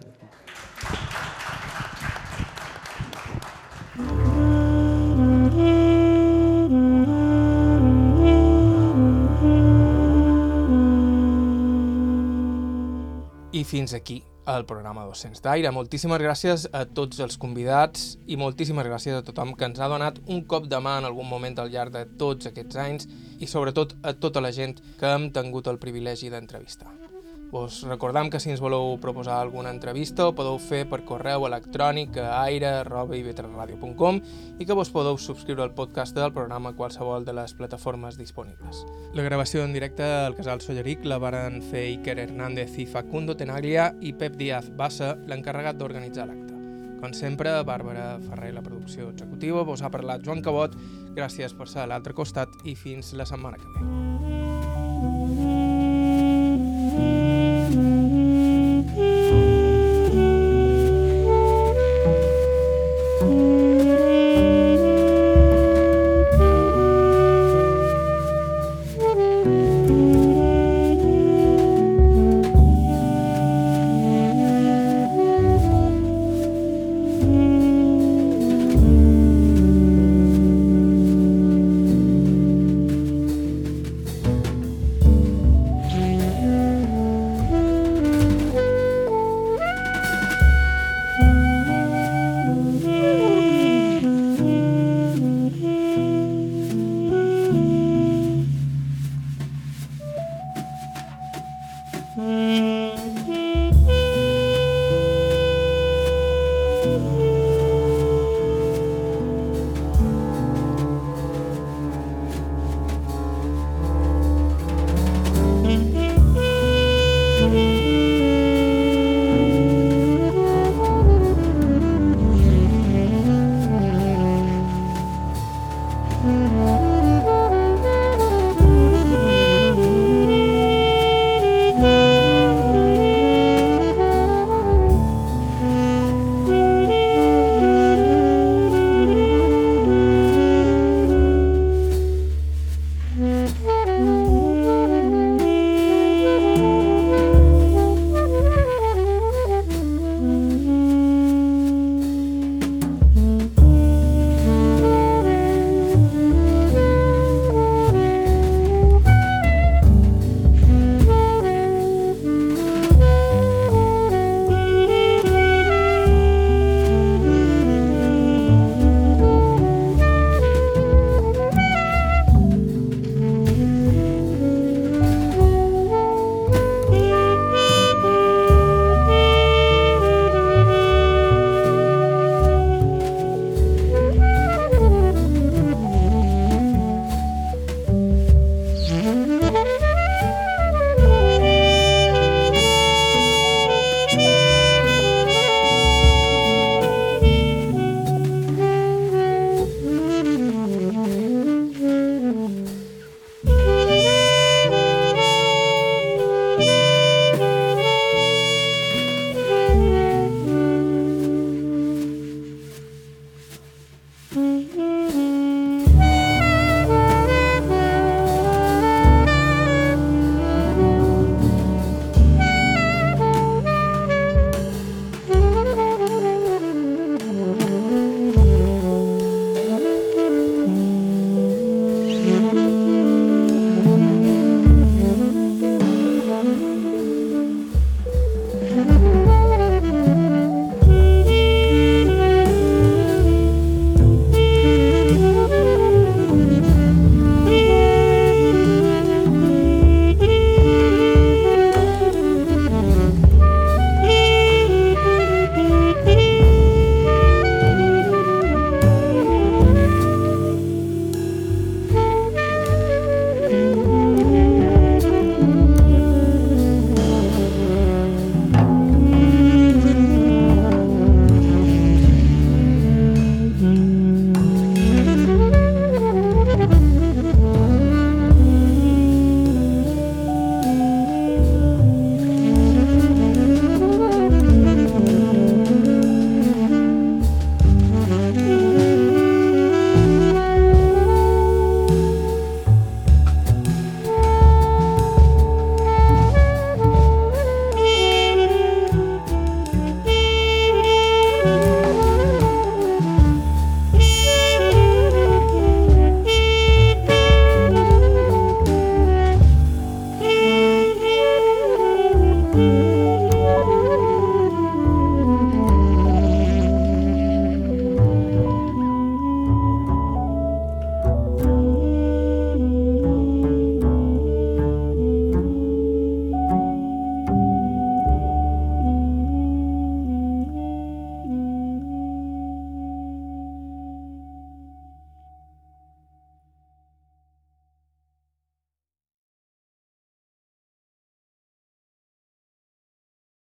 I fins aquí el programa 200 d'Aire. Moltíssimes gràcies a tots els convidats i moltíssimes gràcies a tothom que ens ha donat un cop de mà en algun moment al llarg de tots aquests anys i sobretot a tota la gent que hem tingut el privilegi d'entrevistar. Vos recordam que si ens voleu proposar alguna entrevista ho podeu fer per correu electrònic a aire.ivetresradio.com i que vos podeu subscriure al podcast del programa a qualsevol de les plataformes disponibles. La gravació en directe al Casal Solleric la varen fer Iker Hernández i Facundo Tenaglia i Pep Díaz Bassa, l'encarregat d'organitzar l'acte. Com sempre, Bàrbara Ferrer, la producció executiva, vos ha parlat Joan Cabot, gràcies per ser a l'altre costat i fins la setmana que ve. Mm-hmm.